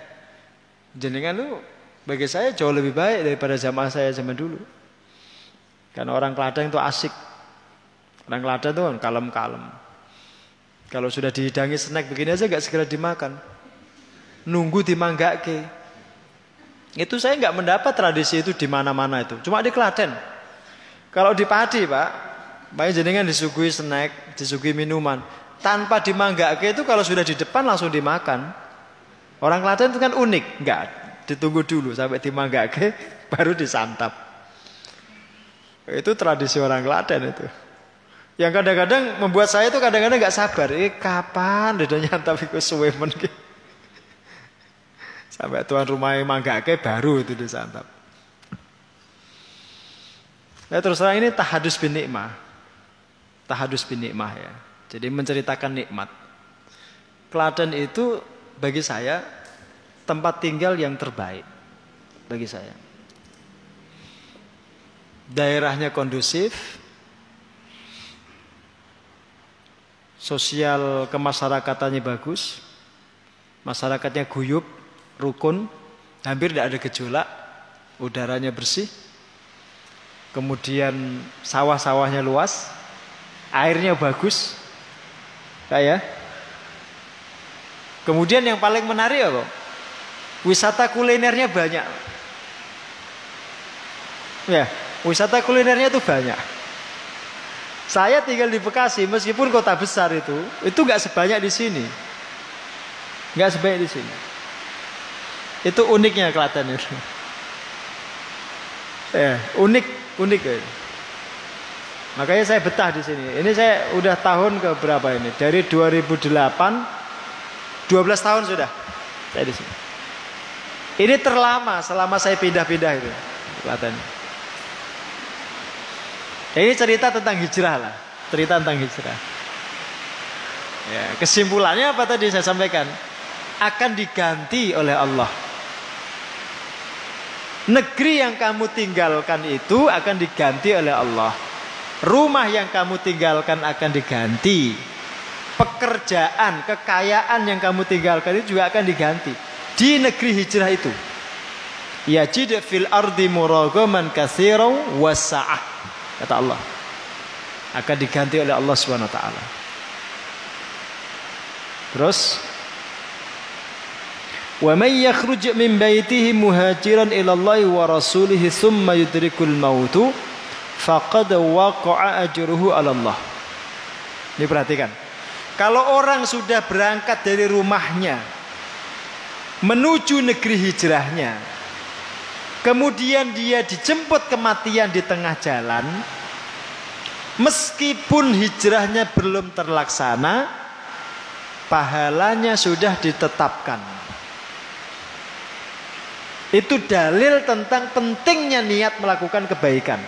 Jenengan lu bagi saya jauh lebih baik daripada jamaah saya zaman dulu. Karena orang Klaten itu asik. Orang Klaten itu kan kalem-kalem. Kalau sudah dihidangi snack begini aja gak segera dimakan. Nunggu ke. Itu saya nggak mendapat tradisi itu di mana-mana itu. Cuma di Klaten. Kalau di Padi pak, baik jenengan disuguhi snack, disuguhi minuman. Tanpa ke itu kalau sudah di depan langsung dimakan. Orang Klaten itu kan unik, enggak ditunggu dulu sampai dimanggake baru disantap. Itu tradisi orang Klaten itu. Yang kadang-kadang membuat saya itu kadang-kadang nggak sabar. Eh kapan dedanya tapi kok suwe men Sampai tuan rumahnya manggake baru itu disantap. Nah, terus terang ini tahadus bin nikmah. Tahadus bin nikmah ya. Jadi menceritakan nikmat. Klaten itu bagi saya tempat tinggal yang terbaik bagi saya. Daerahnya kondusif, sosial kemasyarakatannya bagus, masyarakatnya guyup, rukun, hampir tidak ada gejolak, udaranya bersih, kemudian sawah-sawahnya luas, airnya bagus, kayak. Kemudian yang paling menarik apa? Wisata kulinernya banyak. Ya, wisata kulinernya itu banyak. Saya tinggal di Bekasi, meskipun kota besar itu, itu nggak sebanyak di sini, nggak sebanyak di sini. Itu uniknya Klaten itu. Ya, unik, unik. Ya. Makanya saya betah di sini. Ini saya udah tahun ke berapa ini? Dari 2008 12 tahun sudah saya di sini. Ini terlama selama saya pindah-pindah itu. Klaten. Ya, ini cerita tentang hijrah lah. Cerita tentang hijrah. Ya, kesimpulannya apa tadi saya sampaikan? Akan diganti oleh Allah. Negeri yang kamu tinggalkan itu akan diganti oleh Allah. Rumah yang kamu tinggalkan akan diganti pekerjaan, kekayaan yang kamu tinggalkan itu juga akan diganti di negeri hijrah itu. Ya jid fil ardi muragaman wasa'ah. Kata Allah. Akan diganti oleh Allah Subhanahu wa. Terus Wa may yakhruj min baitihi muhajiran ila Allah wa rasulih thumma yudrikul mautu faqad waqa'a ajruhu. Ini perhatikan. Kalau orang sudah berangkat dari rumahnya menuju negeri hijrahnya, kemudian dia dijemput kematian di tengah jalan, meskipun hijrahnya belum terlaksana, pahalanya sudah ditetapkan. Itu dalil tentang pentingnya niat melakukan kebaikan.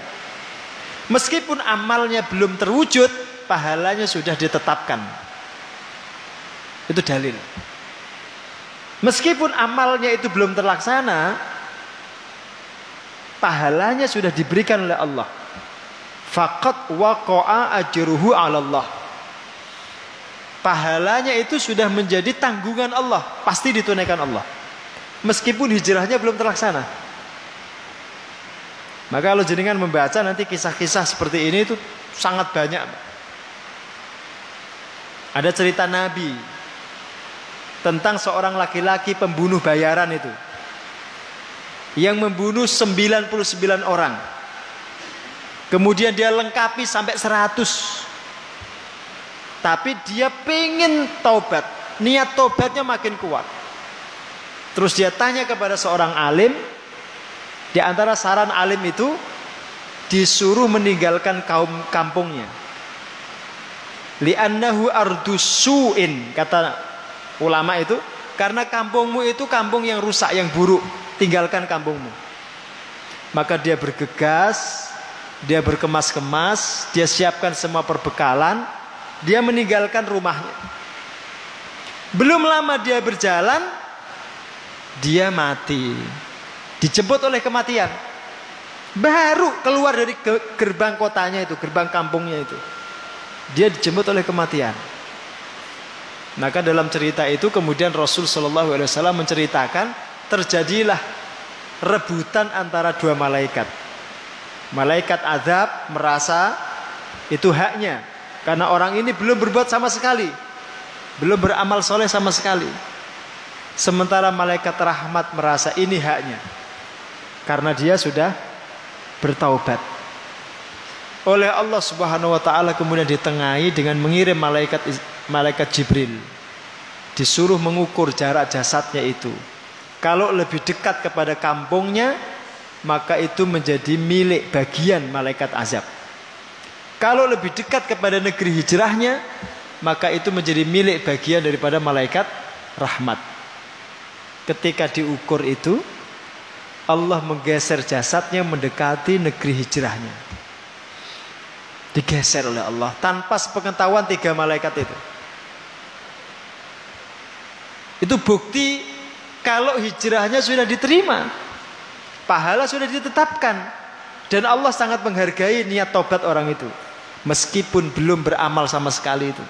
Meskipun amalnya belum terwujud, pahalanya sudah ditetapkan. Itu dalil. Meskipun amalnya itu belum terlaksana, pahalanya sudah diberikan oleh Allah. Fakat waqa'a ajruhu 'ala Allah. Pahalanya itu sudah menjadi tanggungan Allah, pasti ditunaikan Allah. Meskipun hijrahnya belum terlaksana. Maka kalau jenengan membaca nanti kisah-kisah seperti ini itu sangat banyak. Ada cerita Nabi tentang seorang laki-laki pembunuh bayaran itu. Yang membunuh 99 orang. Kemudian dia lengkapi sampai 100 tapi dia pengen taubat. Niat taubatnya makin kuat terus dia tanya kepada seorang alim. Di antara saran alim itu disuruh meninggalkan kaum kampungnya. Li'annahu ardusuin kata ulama itu. Karena kampungmu itu kampung yang rusak yang buruk. Tinggalkan kampungmu. Maka dia bergegas dia berkemas-kemas dia siapkan semua perbekalan dia meninggalkan rumahnya. Belum lama dia berjalan dia mati. Dijemput oleh kematian. Baru keluar dari gerbang kotanya itu gerbang kampungnya itu. Dia dijemput oleh kematian. Maka dalam cerita itu kemudian Rasul Shallallahu Alaihi Wasallam menceritakan terjadilah rebutan antara dua malaikat. Malaikat azab merasa itu haknya. Karena orang ini belum berbuat sama sekali, belum beramal soleh sama sekali. Sementara malaikat rahmat merasa ini haknya karena dia sudah bertaubat. Oleh Allah Subhanahu wa taala kemudian ditengahi dengan mengirim malaikat malaikat Jibril disuruh mengukur jarak jasadnya itu. Kalau lebih dekat kepada kampungnya, maka itu menjadi milik bagian malaikat azab. Kalau lebih dekat kepada negeri hijrahnya, maka itu menjadi milik bagian daripada malaikat rahmat. Ketika diukur itu, Allah menggeser jasadnya mendekati negeri hijrahnya. Digeser oleh Allah tanpa sepengetahuan tiga malaikat itu. Itu bukti kalau hijrahnya sudah diterima. Pahala sudah ditetapkan. Dan Allah sangat menghargai niat tobat orang itu. Meskipun belum beramal sama sekali itu.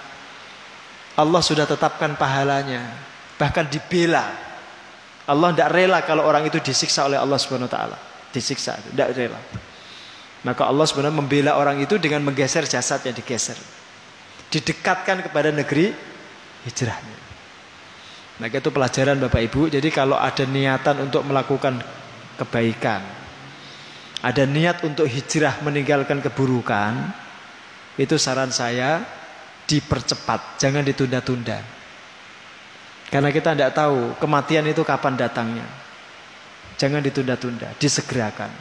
Allah sudah tetapkan pahalanya. Bahkan dibela. Allah tidak rela kalau orang itu disiksa oleh Allah Subhanahu Taala. Disiksa, tidak rela. Maka Allah sebenarnya membela orang itu dengan menggeser jasad yang digeser. Didekatkan kepada negeri hijrahnya. Maka itu pelajaran Bapak Ibu. Jadi kalau ada niatan untuk melakukan kebaikan, ada niat untuk hijrah meninggalkan keburukan, itu saran saya dipercepat, jangan ditunda-tunda. Karena kita tidak tahu kematian itu kapan datangnya. Jangan ditunda-tunda, disegerakan.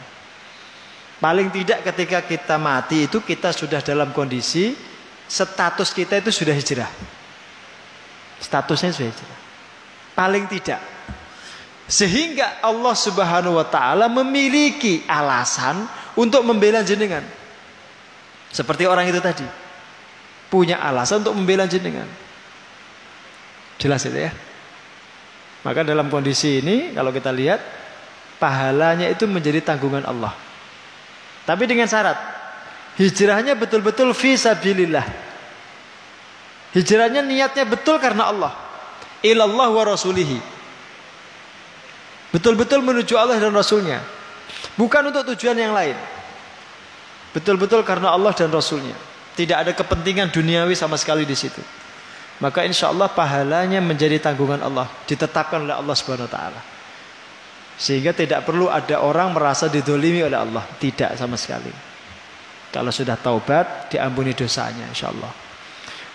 Paling tidak ketika kita mati itu kita sudah dalam kondisi status kita itu sudah hijrah. Statusnya sudah hijrah. Paling tidak. Sehingga Allah Subhanahu wa taala memiliki alasan untuk membela jenengan. Seperti orang itu tadi. Punya alasan untuk membela jenengan. Jelas itu ya. Maka dalam kondisi ini kalau kita lihat pahalanya itu menjadi tanggungan Allah. Tapi dengan syarat hijrahnya betul-betul visabilillah. Hijrahnya niatnya betul karena Allah ilallah wa rasulihi. Betul-betul menuju Allah dan Rasulnya. Bukan untuk tujuan yang lain. Betul-betul karena Allah dan Rasulnya. Tidak ada kepentingan duniawi sama sekali di situ. Maka insya Allah pahalanya menjadi tanggungan Allah. Ditetapkan oleh Allah subhanahu wa ta'ala. Sehingga tidak perlu ada orang merasa didolimi oleh Allah. Tidak sama sekali. Kalau sudah taubat, diampuni dosanya insya Allah.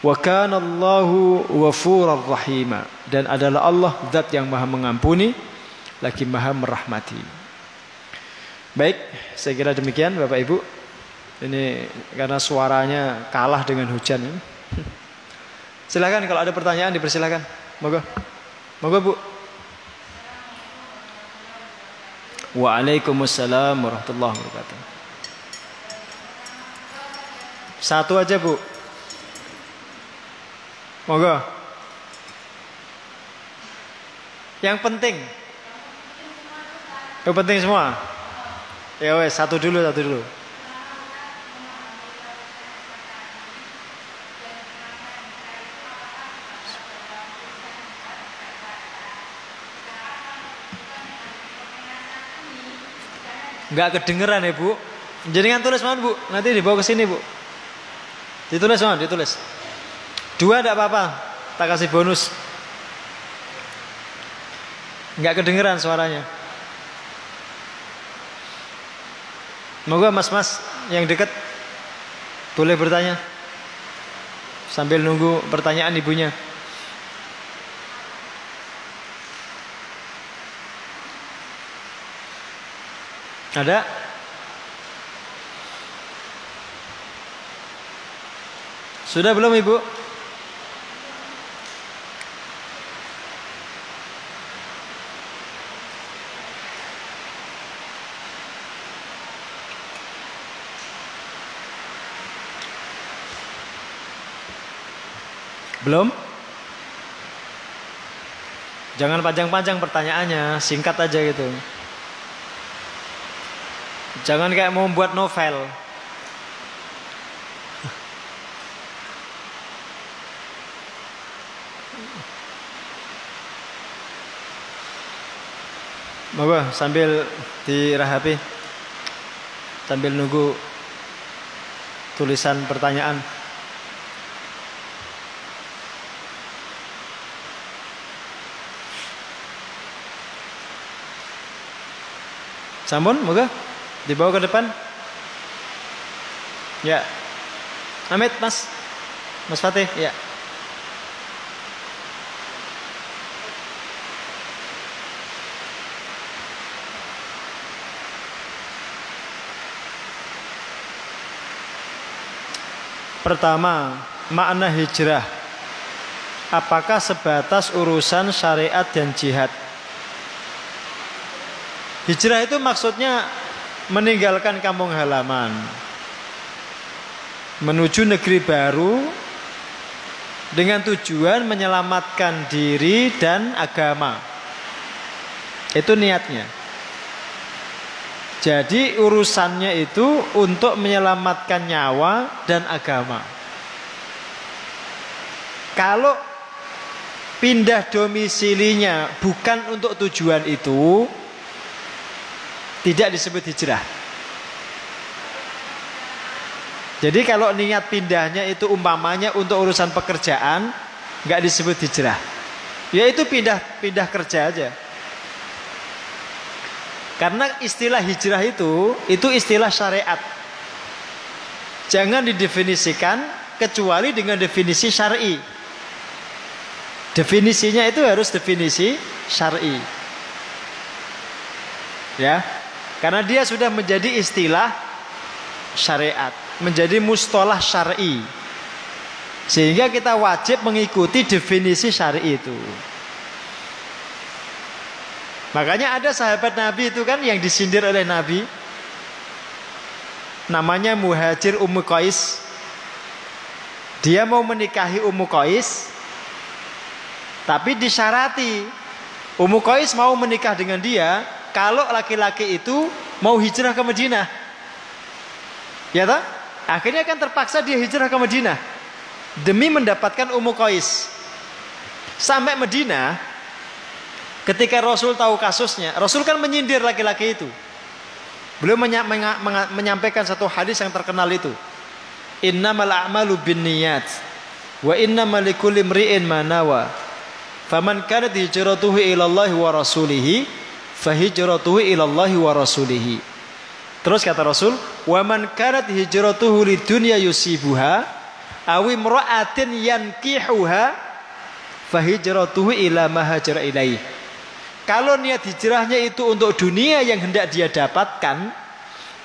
Wa kana Allahu ghafurur rahima dan adalah Allah zat yang Maha mengampuni lagi Maha merahmati. Baik, saya kira demikian Bapak Ibu. Ini karena suaranya kalah dengan hujan ini. Silakan kalau ada pertanyaan dipersilakan. Moga. Moga Bu. Waalaikumsalam warahmatullahi wabarakatuh. Satu aja Bu. Monggo. Yang penting. Yang penting semua. Ya wes, satu dulu, satu dulu. Enggak kedengeran ya bu Jenengan tulis mana bu Nanti dibawa ke sini bu Ditulis mana ditulis Dua tidak apa-apa, tak kasih bonus. Nggak kedengeran suaranya. Moga mas-mas yang dekat boleh bertanya sambil nunggu pertanyaan ibunya. Ada? Sudah belum ibu? Belum? Jangan panjang-panjang pertanyaannya, singkat aja gitu. Jangan kayak mau buat novel. Moga sambil dirahapi sambil nunggu tulisan pertanyaan. Sampun, moga Dibawa ke depan. Ya. Amit, Mas. Mas Fatih, ya. Pertama, makna hijrah. Apakah sebatas urusan syariat dan jihad? Hijrah itu maksudnya meninggalkan kampung halaman, menuju negeri baru dengan tujuan menyelamatkan diri dan agama. Itu niatnya. Jadi urusannya itu untuk menyelamatkan nyawa dan agama. Kalau pindah domisilinya bukan untuk tujuan itu, tidak disebut hijrah. Jadi kalau niat pindahnya itu umpamanya untuk urusan pekerjaan, nggak disebut hijrah. Ya itu pindah pindah kerja aja. Karena istilah hijrah itu itu istilah syariat. Jangan didefinisikan kecuali dengan definisi syar'i. Definisinya itu harus definisi syar'i. Ya. Karena dia sudah menjadi istilah syariat menjadi mustolah syar'i. Sehingga kita wajib mengikuti definisi syar'i itu. Makanya ada sahabat Nabi itu kan yang disindir oleh Nabi. Namanya Muhajir Ummu Qais. Dia mau menikahi Ummu Qais. Tapi disyarati Ummu Qais mau menikah dengan dia kalau laki-laki itu mau hijrah ke Madinah. Ya tak? Akhirnya kan terpaksa dia hijrah ke Madinah demi mendapatkan Ummu Qais. Sampai Madinah, ketika Rasul tahu kasusnya, Rasul kan menyindir laki-laki itu. Beliau menya menya menyampaikan satu hadis yang terkenal itu. Innamal a'malu binniyat wa innamal likulli imri'in ma nawa. Faman kanat hijratuhu ila Allah wa rasulih, fa hijratuhu ila Allah wa rasulih. Terus kata Rasul, "Wa man kanat hijratuhu lidunya yusibuha aw imra'atin yankihuha fa hijratuhu ila ma hajara ilaih." Kalau niat hijrahnya itu untuk dunia yang hendak dia dapatkan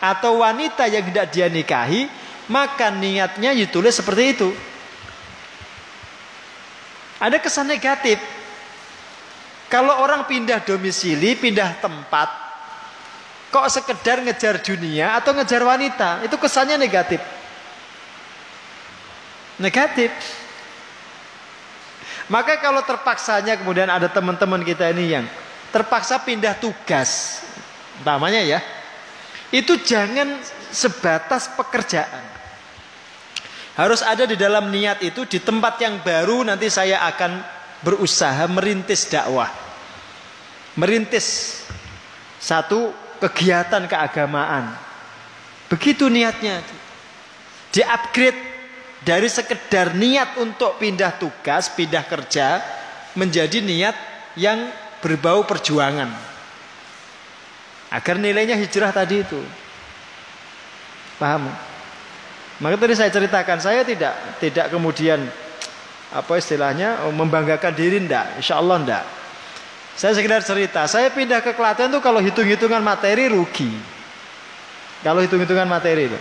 atau wanita yang hendak dia nikahi, maka niatnya ditulis seperti itu. Ada kesan negatif. Kalau orang pindah domisili, pindah tempat, Kok sekedar ngejar dunia atau ngejar wanita? Itu kesannya negatif. Negatif. Maka kalau terpaksanya kemudian ada teman-teman kita ini yang terpaksa pindah tugas, utamanya ya, itu jangan sebatas pekerjaan. Harus ada di dalam niat itu di tempat yang baru nanti saya akan berusaha merintis dakwah. Merintis satu kegiatan keagamaan. Begitu niatnya. Di-upgrade dari sekedar niat untuk pindah tugas, pindah kerja menjadi niat yang berbau perjuangan. Agar nilainya hijrah tadi itu. Paham? Maka tadi saya ceritakan, saya tidak tidak kemudian apa istilahnya membanggakan diri ndak, insya Allah ndak. Saya sekedar cerita, saya pindah ke Klaten tuh kalau hitung-hitungan materi rugi. Kalau hitung-hitungan materi itu.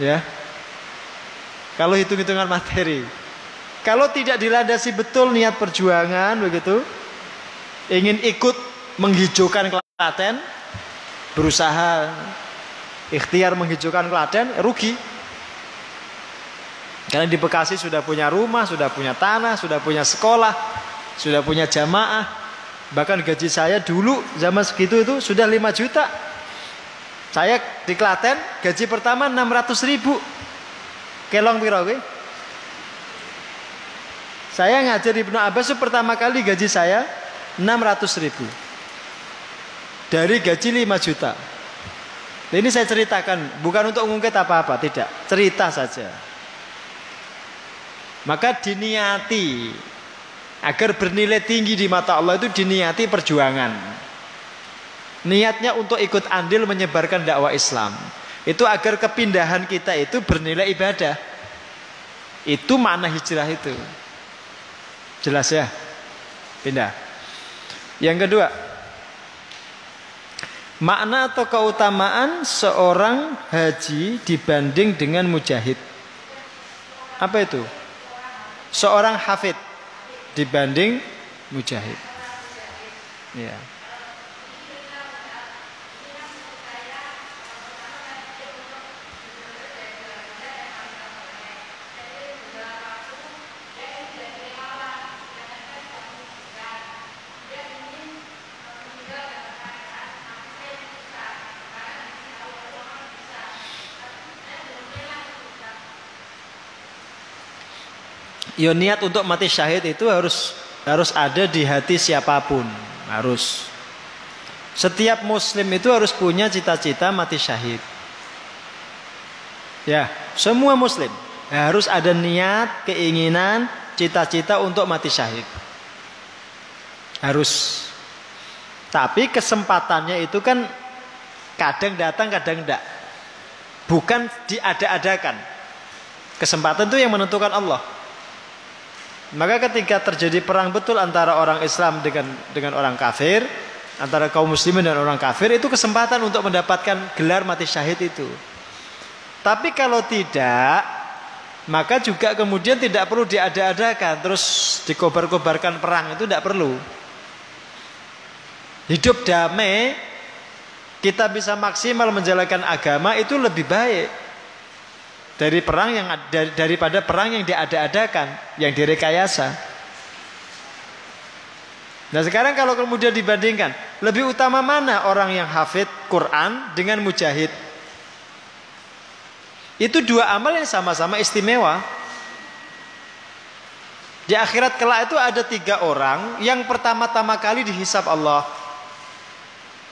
Ya. Kalau hitung-hitungan materi. Kalau tidak dilandasi betul niat perjuangan begitu, ingin ikut menghijaukan Klaten, berusaha ikhtiar menghijaukan Klaten, rugi. Karena di Bekasi sudah punya rumah, sudah punya tanah, sudah punya sekolah, sudah punya jamaah. Bahkan gaji saya dulu zaman segitu itu sudah 5 juta. Saya di Klaten gaji pertama 600 ribu. Kelong piro Saya ngajar Ibnu Abbas itu pertama kali gaji saya 600 ribu. Dari gaji 5 juta. Ini saya ceritakan bukan untuk mengungkit apa-apa, tidak. Cerita saja. Maka diniati Agar bernilai tinggi di mata Allah itu diniati perjuangan. Niatnya untuk ikut andil menyebarkan dakwah Islam. Itu agar kepindahan kita itu bernilai ibadah. Itu makna hijrah itu. Jelas ya? Pindah. Yang kedua, makna atau keutamaan seorang haji dibanding dengan mujahid. apa itu? Seorang hafid dibanding mujahid. Ya. Ya niat untuk mati syahid itu harus harus ada di hati siapa pun, harus. Setiap muslim itu harus punya cita-cita mati syahid. Ya, semua muslim harus ada niat, keinginan, cita-cita untuk mati syahid. Harus. Tapi kesempatannya itu kan kadang datang, kadang tidak. Bukan diada-adakan. Kesempatan itu yang menentukan Allah. Maka ketika terjadi perang betul antara orang Islam dengan dengan orang kafir, antara kaum muslimin dan orang kafir itu kesempatan untuk mendapatkan gelar mati syahid itu. Tapi kalau tidak, maka juga kemudian tidak perlu diada-adakan terus dikobar-kobarkan perang itu tidak perlu. Hidup damai kita bisa maksimal menjalankan agama itu lebih baik dari perang yang daripada perang yang diada-adakan, yang direkayasa. Nah sekarang kalau kemudian dibandingkan, lebih utama mana orang yang hafid Quran dengan mujahid? Itu dua amal yang sama-sama istimewa. Di akhirat kelak itu ada tiga orang yang pertama-tama kali dihisap Allah.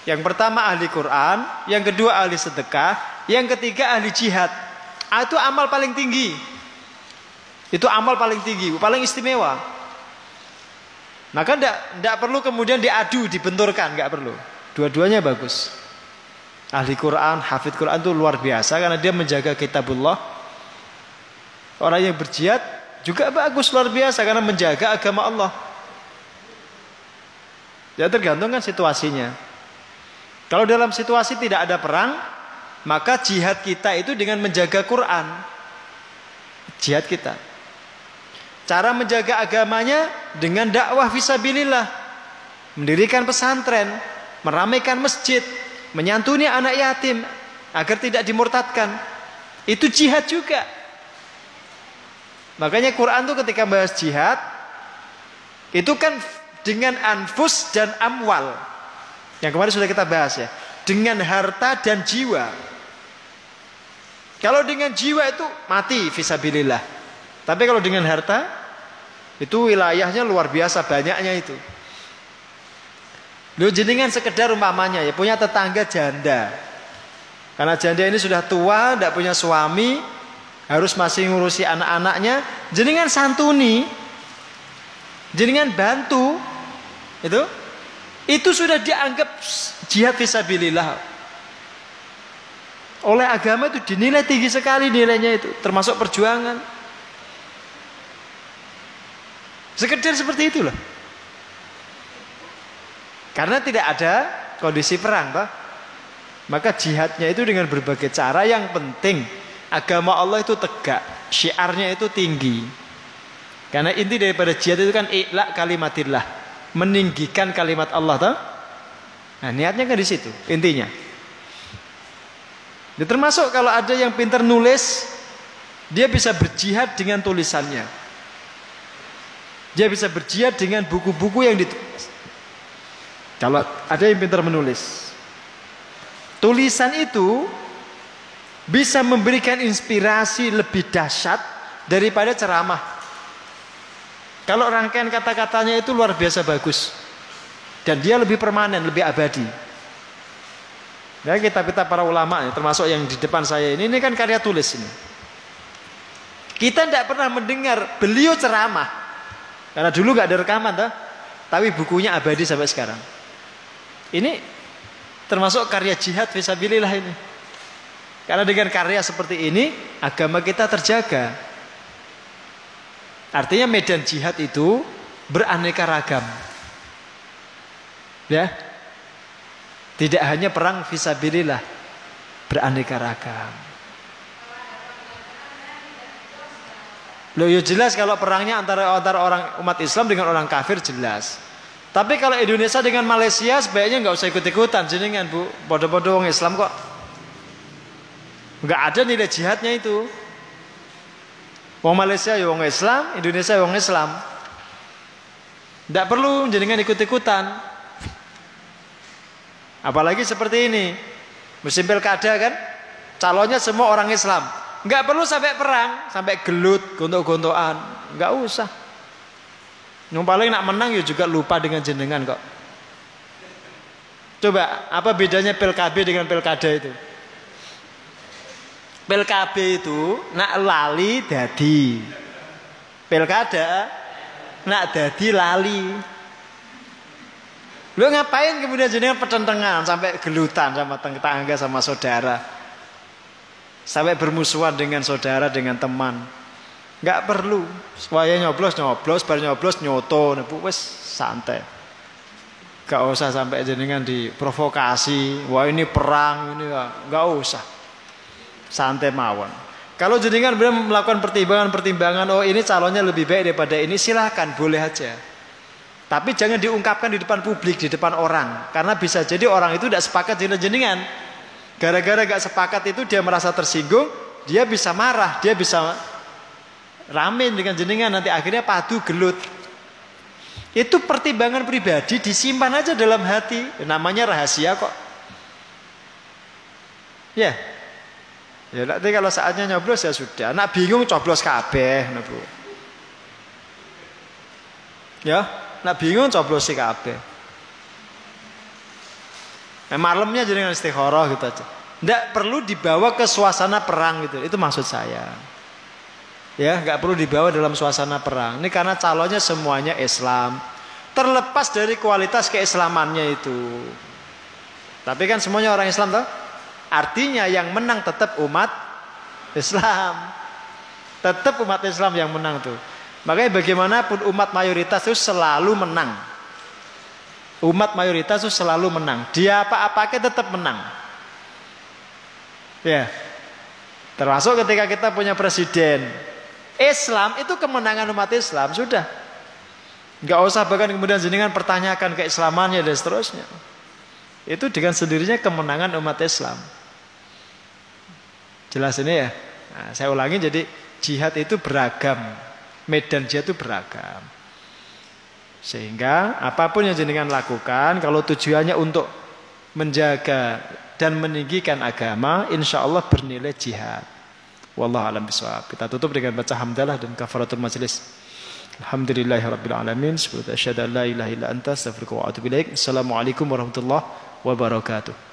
Yang pertama ahli Quran, yang kedua ahli sedekah, yang ketiga ahli jihad. Ah, itu amal paling tinggi. Itu amal paling tinggi, paling istimewa. Maka tidak perlu kemudian diadu, dibenturkan, nggak perlu. Dua-duanya bagus. Ahli Quran, hafid Quran itu luar biasa karena dia menjaga kitabullah. Orang yang berjihad juga bagus luar biasa karena menjaga agama Allah. Ya tergantung kan situasinya. Kalau dalam situasi tidak ada perang, maka jihad kita itu dengan menjaga Quran. Jihad kita. Cara menjaga agamanya dengan dakwah visabilillah. Mendirikan pesantren, meramaikan masjid, menyantuni anak yatim agar tidak dimurtadkan. Itu jihad juga. Makanya Quran tuh ketika bahas jihad itu kan dengan anfus dan amwal. Yang kemarin sudah kita bahas ya. Dengan harta dan jiwa. Kalau dengan jiwa itu mati visabilillah. Tapi kalau dengan harta itu wilayahnya luar biasa banyaknya itu. Lu jenengan sekedar umpamanya ya punya tetangga janda. Karena janda ini sudah tua, tidak punya suami, harus masih ngurusi anak-anaknya, jenengan santuni, jenengan bantu, itu, itu sudah dianggap jihad visabilillah oleh agama itu dinilai tinggi sekali nilainya itu termasuk perjuangan. Sekedar seperti itulah. Karena tidak ada kondisi perang toh. Maka jihadnya itu dengan berbagai cara. Yang penting agama Allah itu tegak syiarnya itu tinggi. Karena inti daripada jihad itu kan ikhla kalimatillah meninggikan kalimat Allah toh. Nah niatnya kan di situ intinya Ya, termasuk kalau ada yang pintar nulis, dia bisa berjihad dengan tulisannya. Dia bisa berjihad dengan buku-buku yang ditulis. Kalau ada yang pintar menulis. Tulisan itu bisa memberikan inspirasi lebih dahsyat daripada ceramah. Kalau rangkaian kata-katanya itu luar biasa bagus. Dan dia lebih permanen, lebih abadi. Ya kitab-kitab para ulama termasuk yang di depan saya ini ini kan karya tulis ini. Kita tidak pernah mendengar beliau ceramah. Karena dulu nggak ada rekaman tuh, tapi bukunya abadi sampai sekarang. Ini termasuk karya jihad visabilillah ini. Karena dengan karya seperti ini agama kita terjaga. Artinya medan jihad itu beraneka ragam. Ya, tidak hanya perang visabilillah, beraneka ragam. Loh ya jelas kalau perangnya antara antara orang umat Islam dengan orang kafir jelas. Tapi kalau Indonesia dengan Malaysia sebaiknya nggak usah ikut-ikutan jenengan bu. Bodoh-bodoh orang Islam kok. Nggak ada nilai jihadnya itu. Wong Malaysia ya wong Islam, Indonesia ya wong Islam. Tidak perlu jenengan ikut-ikutan. Apalagi seperti ini. Musim pilkada kan, calonnya semua orang Islam. Nggak perlu sampai perang, sampai gelut, gontok-gontokan. Nggak usah. Yang paling nak menang ya juga lupa dengan jenengan kok. Coba, apa bedanya PLKB dengan pilkada itu? PLKB itu nak lali dadi. Pilkada nak dadi lali. Lu ngapain kemudian jenengan pertentangan sampai gelutan sama tetangga sama saudara? Sampai bermusuhan dengan saudara dengan teman. Enggak perlu. Supaya nyoblos nyoblos, bar nyoblos nyoto, nebu wes santai. Gak usah sampai jenengan diprovokasi. Wah ini perang ini enggak usah. Santai mawon. Kalau jenengan benar melakukan pertimbangan-pertimbangan, oh ini calonnya lebih baik daripada ini, silahkan, boleh aja. Tapi jangan diungkapkan di depan publik, di depan orang. Karena bisa jadi orang itu tidak sepakat dengan jenengan. Gara-gara gak sepakat itu dia merasa tersinggung, dia bisa marah, dia bisa ramen dengan jenengan, nanti akhirnya padu gelut. Itu pertimbangan pribadi disimpan aja dalam hati. Namanya rahasia kok. Ya. Ya nanti kalau saatnya nyoblos ya sudah. Anak bingung coblos kabeh, Ya, Nak bingung coblos si kabeh. Nah, malamnya jadi istikharah gitu aja. Tidak perlu dibawa ke suasana perang gitu. Itu maksud saya. Ya, nggak perlu dibawa dalam suasana perang. Ini karena calonnya semuanya Islam. Terlepas dari kualitas keislamannya itu. Tapi kan semuanya orang Islam toh? Artinya yang menang tetap umat Islam. Tetap umat Islam yang menang tuh. Makanya bagaimanapun umat mayoritas itu selalu menang. Umat mayoritas itu selalu menang. Dia apa-apanya tetap menang. Ya. Termasuk ketika kita punya presiden. Islam itu kemenangan umat Islam. Sudah. Gak usah bahkan kemudian jenengan pertanyakan keislamannya dan seterusnya. Itu dengan sendirinya kemenangan umat Islam. Jelas ini ya. Nah, saya ulangi jadi jihad itu beragam medan jihad itu beragam. Sehingga apa pun yang jenengan lakukan kalau tujuannya untuk menjaga dan meninggikan agama, insya Allah bernilai jihad. Wallahu alam bisawab. Kita tutup dengan baca hamdalah dan kafaratul majlis. Alhamdulillahirabbil alamin. Subhanallahi la ilaha illa anta. Assalamualaikum warahmatullahi wabarakatuh.